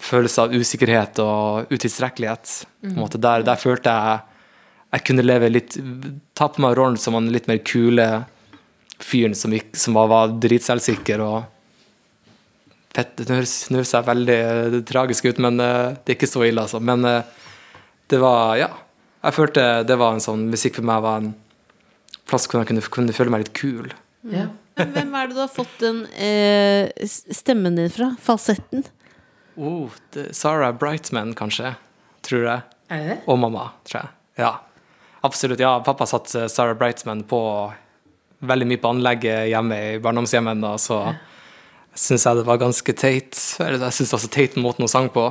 følelse av usikkerhet og utilstrekkelighet. Måte der, der følte jeg jeg kunne leve litt Ta på meg rollen som han litt mer kule fyren som, gikk, som var, var dritselvsikker og fett. Det høres, det høres veldig eh, tragisk ut, men eh, det er ikke så ille, altså. Men eh, det var Ja. Jeg følte det var en sånn Musikk for meg var en plass hvor jeg kunne, kunne føle meg litt kul. Ja. Men hvem er det du har fått den eh, stemmen din fra? Falsetten? Oh, det, Sarah Brightman, kanskje. Tror jeg. Er det? Og mamma, tror jeg. Ja. Absolutt. Ja, pappa satt Sarah Brightman på veldig mye på anlegget hjemme i barndomshjemmet, så syns jeg det var ganske teit. Eller jeg syns det var så teit måten hun sang på.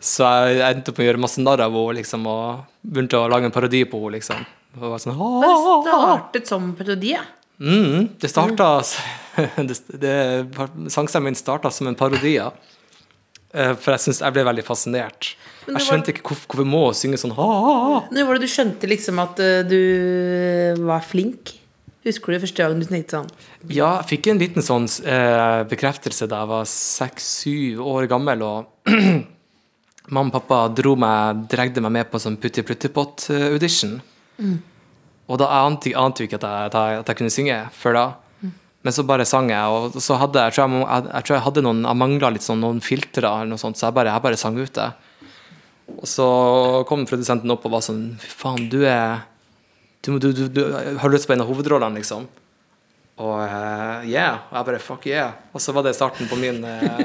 Så jeg, endte med å gjøre masse narr av henne liksom, og begynte å lage en parodi på henne. Liksom. Og var sånn, det startet som parodi, ja. Mm, det starta det, det, Sangstemmen min starta som en parodi, ja. Eh, For jeg, synes, jeg ble veldig fascinert. Jeg skjønte ikke hvorfor, hvorfor må synge sånn ha-ha-ha. Nå var det du skjønte liksom at eh, du var flink? Husker du første gang du tenkte sånn? Ja, jeg fikk en liten sånn eh, bekreftelse da jeg var seks-syv år gammel. Og mamma og pappa dro meg, dregde meg med på sånn Putti Pluttipott-audition. Og da ante jeg ante ikke at jeg, at, jeg, at jeg kunne synge før da. Men så bare sang jeg, og så hadde jeg, tror jeg, jeg, tror jeg hadde noen Jeg mangla litt sånn noen filtre eller noe sånt, så jeg bare, bare sang ut det. Og så kom produsenten opp og var sånn Fy faen, du er du, du, du, har lyst på en av hovedrollene, liksom. Og uh, yeah. Og jeg bare fuck yeah. Og så var det starten på min uh,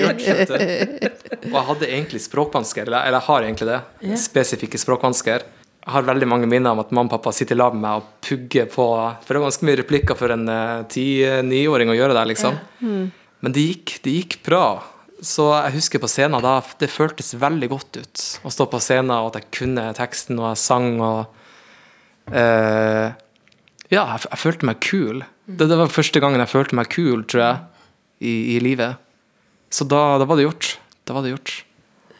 gjort. Og jeg hadde egentlig språkvansker, eller, eller jeg har egentlig det. Spesifikke språkvansker. Jeg har veldig mange minner om at mamma og pappa sitter i lag med meg og pugger på For det er ganske mye replikker for en ti-niåring å gjøre det, liksom. Men det gikk, det gikk bra. Så jeg husker på scenen da det føltes veldig godt ut å stå på scenen, og at jeg kunne teksten, og jeg sang og eh, Ja, jeg, jeg følte meg kul. Det, det var første gangen jeg følte meg kul, tror jeg, i, i livet. Så da, da var det gjort. Da var det gjort.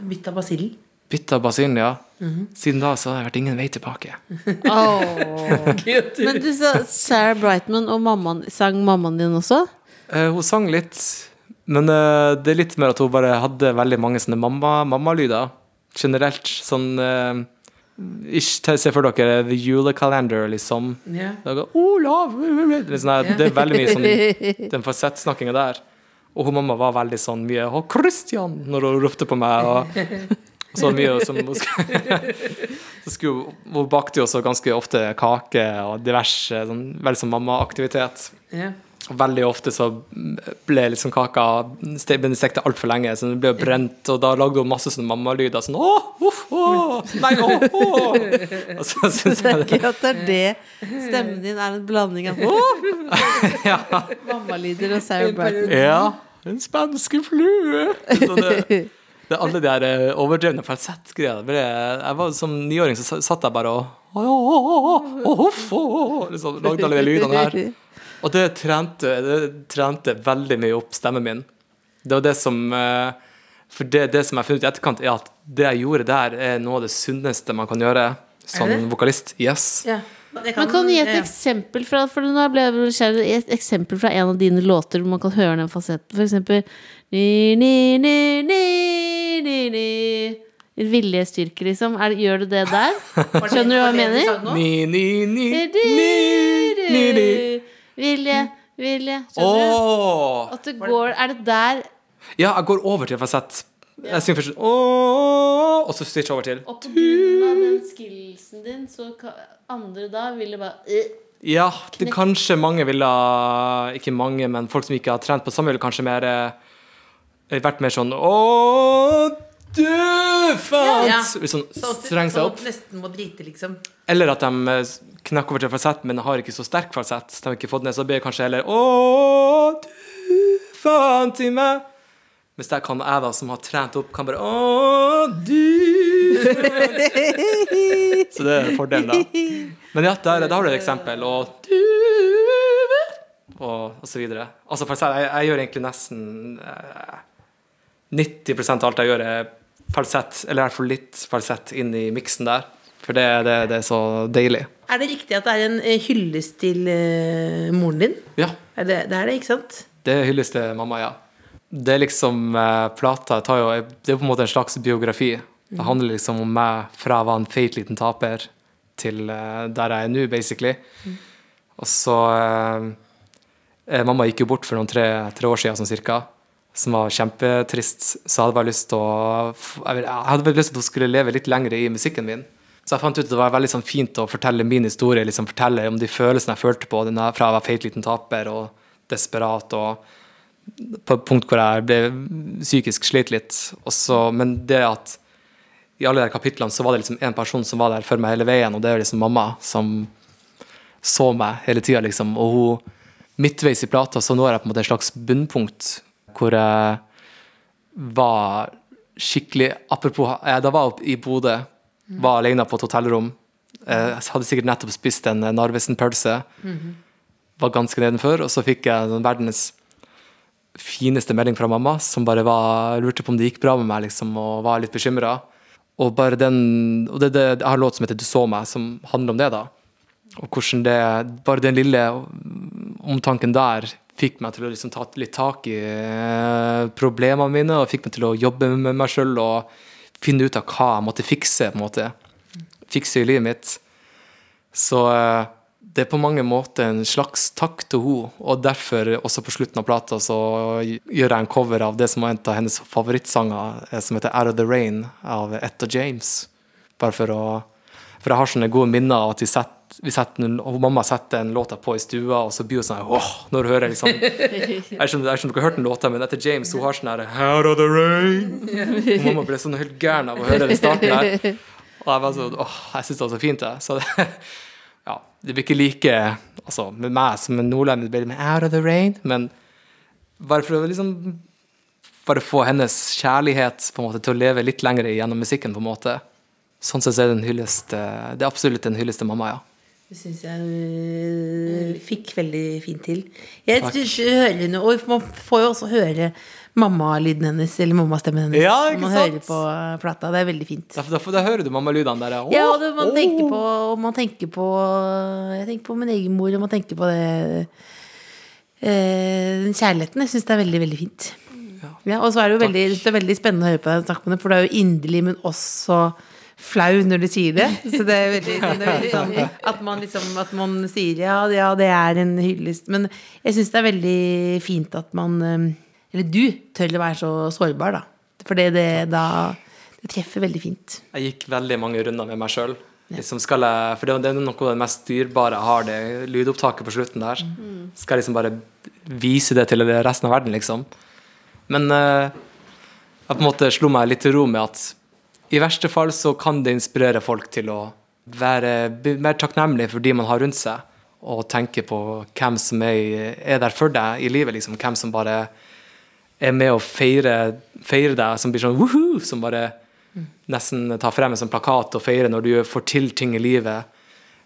Bytta basillen? Bytta basillen, ja. Siden da så har det vært ingen vei tilbake. Men du sa Sarah Brightman og mammaen, sang mammaen din også? Eh, hun sang litt, men eh, det er litt mer at hun bare hadde veldig mange sånne mamma- mammalyder. Generelt sånn se for dere The Julekalender, liksom. Yeah. Olav! Det er, sånn det er veldig mye sånn den fasettsnakkinga der. Og hun mamma var veldig sånn mye 'Å, Christian!' når hun ropte på meg. Og, og så mye som hun så skulle hun- bakte jo også ganske ofte kake og diverse sånn, veldig sånn mammaaktivitet. Ja. Og veldig ofte så ble liksom kaka stekte altfor lenge, så den ble brent, og da lagde hun masse sånne mammalyder. Sånn åh, uff, åh, nei, åh, åh. Og så syns jeg det Ikke at det er det stemmen din er en blanding av ja. mammalyder og Sarah Brightman. Ja, en spanske flue. Så det, det er alle de her eh, overdrevne falsettgreiene. Jeg var Som niåring så satt jeg bare og åh, åh, åh, åh, åh, liksom, Lagde alle de lydene her. Og det trente, det trente veldig mye opp stemmen min. Det var det som eh, For det, det som jeg har funnet ut i etterkant, er at det jeg gjorde der, er noe av det sunneste man kan gjøre som vokalist. Yes. Ja. Kan, Men kan gi et ja. eksempel fra For nå ble jeg nysgjerrig. Et eksempel fra en av dine låter hvor man kan høre den fasetten. For eksempel ni, ni, ni, ni, ni, ni. Viljestyrke, liksom. Er, gjør du det der? Skjønner du hva jeg mener? Ni, ni, ni, ni, ni, ni. Vilje, vilje. Skjønner du? At det går Er det der Ja, jeg går over til fasett. Jeg synger først Åh, og så switcher jeg over til Og på grunn av den skillsen din, så andre da ville bare øh. Ja, det kanskje mange ville ha- Ikke mange, men folk som ikke har trent på samme, ville kanskje mer eh, vært mer sånn Å, du fant Ja. ja. Sånn Sånn at du- streng seg opp. Nesten må drite, liksom. Eller at de knakker over til falsett, men har ikke så sterk falsett. De har ikke fått ned, så blir det kanskje heller Å, du faen til meg. Mens det kan jeg, da, som har trent opp, kan bare Å, du Så det er fordelen, da. Men ja, der, der har du et eksempel. Og du Og, og så videre. Altså, falsett, jeg, jeg gjør egentlig nesten eh, 90% av alt jeg gjør, er falsett, eller i hvert fall litt falsett inn i miksen der. For det, det, det er så deilig. Er det riktig at det er en eh, hyllest til uh, moren din? Ja, Er det, det er det, ikke sant? det er hylles til mamma, ja. Det er liksom uh, Plata tar jo Det er på en måte en slags biografi. Det handler liksom om meg fra jeg var en feit liten taper til uh, der jeg er nå, basically. Og så eh, eh, Mamma gikk jo bort for noen tre, tre år siden, sånn cirka. Som var kjempetrist. Så jeg hadde bare lyst til å jeg hadde bare lyst til at hun skulle leve litt lenger i musikken min. Så jeg fant ut at det var veldig sånn fint å fortelle min historie, liksom fortelle om de følelsene jeg følte på denne, fra jeg var feit liten taper og desperat. og på et punkt hvor jeg ble psykisk slitt litt. Også, men det at i alle de kapitlene så var det liksom en person som var der for meg hele veien, og det er liksom mamma, som så meg hele tida, liksom. Og hun midtveis i plata, så nå er jeg på en måte et slags bunnpunkt hvor jeg var skikkelig Apropos, jeg, da var jeg oppe i Bodø, var alene på et hotellrom. Jeg hadde sikkert nettopp spist en Narvesen-pølse. Var ganske nedenfor, og så fikk jeg den verdens fineste melding fra mamma, som bare var, lurte på om det gikk bra med meg, liksom, og var litt bekymra. Og bare den og det, det, Jeg har en låt som heter 'Du så meg', som handler om det. da Og hvordan det Bare den lille omtanken der fikk meg til å liksom ta litt tak i eh, problemene mine, og fikk meg til å jobbe med meg sjøl og finne ut av hva jeg måtte fikse. på en måte Fikse i livet mitt. Så eh, det er på mange måter en slags takk til henne, og derfor også på slutten av plata så gjør jeg en cover av det som var en av hennes favorittsanger, eh, som heter 'Out of the Rain' av Etta James. Bare for å For jeg har sånne gode minner av at vi setter en, og mamma setter en låta på i stua, og så blir hun sånn åh, når hun hører liksom Jeg vet ikke om dere har hørt den låta, men etter James hun har sånn her 'Out of the rain'. Og mamma ble sånn helt gæren av å høre den starten der. Og jeg var sånn åh, jeg syns det var så fint, jeg. Så ja, det blir ikke like altså, med meg som en nordlending, det blir med 'out of the rain', men bare for å liksom bare få hennes kjærlighet på en måte til å leve litt lenger gjennom musikken, på en måte. Sånn sett er det en hyllest eh, Det er absolutt en hyllest til mamma, ja. Det syns jeg hun fikk veldig fint til. Jeg synes hører henne, Og man får jo også høre mammalyden hennes, eller mammastemmen hennes, Ja, ikke man sant? hører på plata. Det er veldig fint. Da, da, da hører du mammalydene der. ja. Ja, og det, man åh. tenker på og man tenker på Jeg tenker på min egen mor, og man tenker på det eh, Den kjærligheten. Jeg syns det er veldig, veldig fint. Ja, og så er det jo veldig, det er veldig spennende å høre på deg for det er jo inderlig, men også flau når du sier det. Så det er veldig, det er veldig sånn at man liksom At man sier ja, ja det er en hyllest. Men jeg syns det er veldig fint at man eh, Eller du tør å være så sårbar, da. For det, det da Det treffer veldig fint. Jeg gikk veldig mange runder med meg sjøl. Liksom for det det er noe av det mest dyrebare jeg har, det lydopptaket på slutten der. Skal jeg liksom bare vise det til resten av verden, liksom. Men eh, jeg på en måte slo meg litt til ro med at i verste fall så kan det inspirere folk til å være mer takknemlig for de man har rundt seg, og tenke på hvem som er, er der for deg i livet, liksom. Hvem som bare er med å feire, feire deg, som blir sånn woohoo, som bare nesten tar frem en sånn plakat og feirer når du får til ting i livet.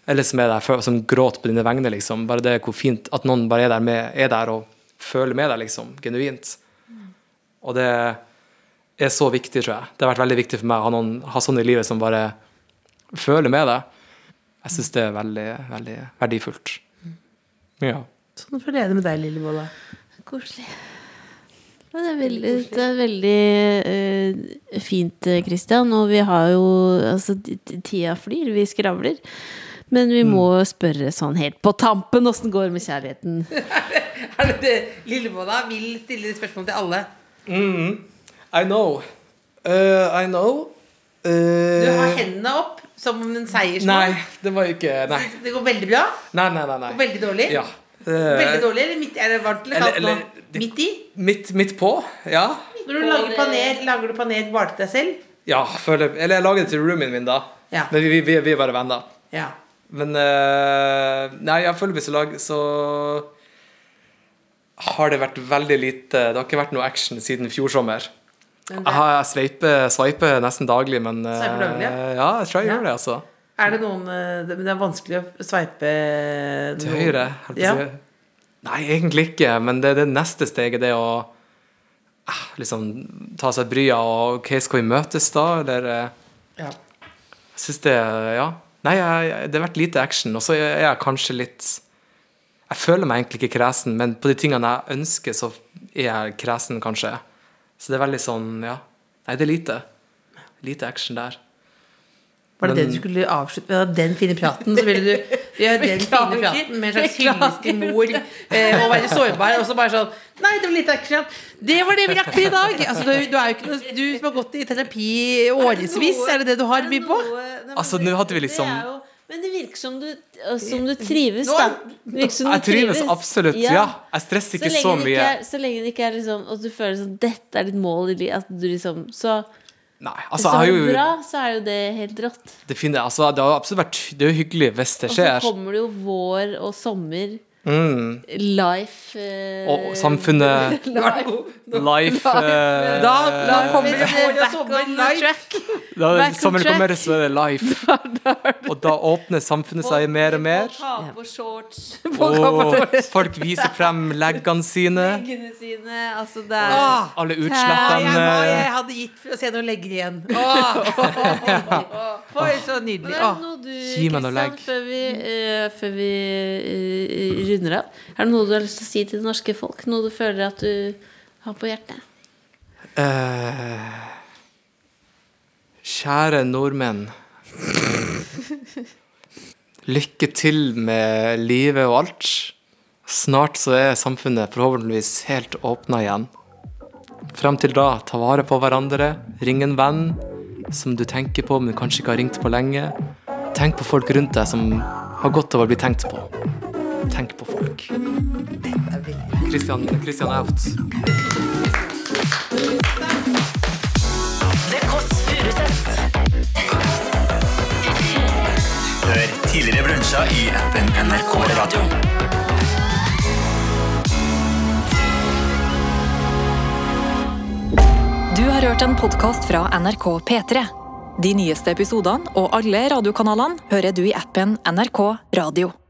Eller som er der for, som gråter på dine vegne, liksom. Bare det hvor fint at noen bare er der, med, er der og føler med deg, liksom. Genuint. Og det er så viktig, tror jeg. Det har vært veldig viktig for meg å ha, noen, ha sånne i livet som bare føler med deg. Jeg syns det er veldig, veldig verdifullt. Ja. Sånn føler jeg det med deg, Lillebolla. Koselig. Det er veldig, det er veldig uh, fint, eh, Christian. Og vi har jo Altså, tida flyr, vi skravler. Men vi må spørre sånn helt på tampen åssen går det med kjærligheten. Er det det Lillebolla vil stille spørsmål til alle? I know. Uh, I know. Du Uh, har hendene opp som om en seiersmann. Nei, det var ikke Nei. Det går veldig bra Nei, nei, nei. nei. og veldig dårlig. Ja. Veldig Uh, dårlig, eller midt, er det varmt eller kaldt eller, eller- nå? Midt i? midt, midt på, ja. Når du lager paner, lager du paner bare til deg selv? Ja, føler, eller jeg lager det til roomien min, da. Ja. Men vi, vi, vi er bare venner. Ja. Men uh, Nei, jeg føler hvis jeg lager Så har det vært veldig lite Det har ikke vært noe action siden fjor sommer. Jeg, sveiper, sveiper nesten daglig, men daglig, ja? Ja, jeg tror jeg Ja. gjør det, altså. er det noen eh, det, er vanskelig å sveipe Til høyre. Ja. Nei, egentlig ikke, men det, det neste steget det er å ah, liksom ta seg bryet og OK, skal vi møtes da, eller eh, Ja. Jeg syns det Ja. Nei, jeg, det har vært lite action, og så er jeg kanskje litt Jeg føler meg egentlig ikke kresen, men på de tingene jeg ønsker, så er jeg kresen, kanskje. Så det er veldig sånn, ja. Nei, det er lite. Lite action der. Var det Men- det du skulle avslutte med? Den fine praten? Så ville du gjøre den fine praten med en slags hyllest til mor eh, og være sårbar, og så bare sånn Nei, det var litt action. Det var det vi rakk for i dag! Altså, du, du er jo ikke noe Du som har gått i terapi årevis, er det det du har mye på? Altså, nå hadde vi liksom- Det er jo- Men det virker som du, som du trives, da. Som Jeg trives absolutt, ja. Jeg stresser ikke så, så mye. ikke er, så lenge det ikke er liksom At du føler sånn Dette er ditt mål i livet. At du liksom Så Nei, altså, det jeg har er jo bra, så er jo det helt rått. det, finner, altså, det har absolutt vært Det er jo hyggelig hvis det Og så kommer det jo vår og sommer. Life eh, Og samfunnet Life eh, Da, da kommer det back on life. track. Da Back sommeren track. kommer, så er det life. Og da åpner samfunnet seg mer og mer. Og folk viser frem leggene sine. Leggene sine. Altså, det er Åh, Alle utslettene jeg hadde gitt for å se noen legger igjen. For så nydelig. Gi meg noe legg. før vi, uh, før vi eh, runder av Er det noe du har lyst til å si til det norske folk? Noe du føler at du har på hjertet? Uh, Kjære nordmenn. Lykke til med livet og alt. Snart så er samfunnet forhåpentligvis helt åpna igjen. Frem til da, ta vare på hverandre. Ring en venn som du tenker på, men kanskje ikke har ringt på lenge. Tenk på folk rundt deg som har godt av å bli tenkt på. Tenk på folk. Christian, Christian er out. Hør tidligere brunsja i appen NRK Radio. Du har hørt en podkast fra NRK P3. De nyeste episodene og alle radiokanalene hører du i appen NRK Radio.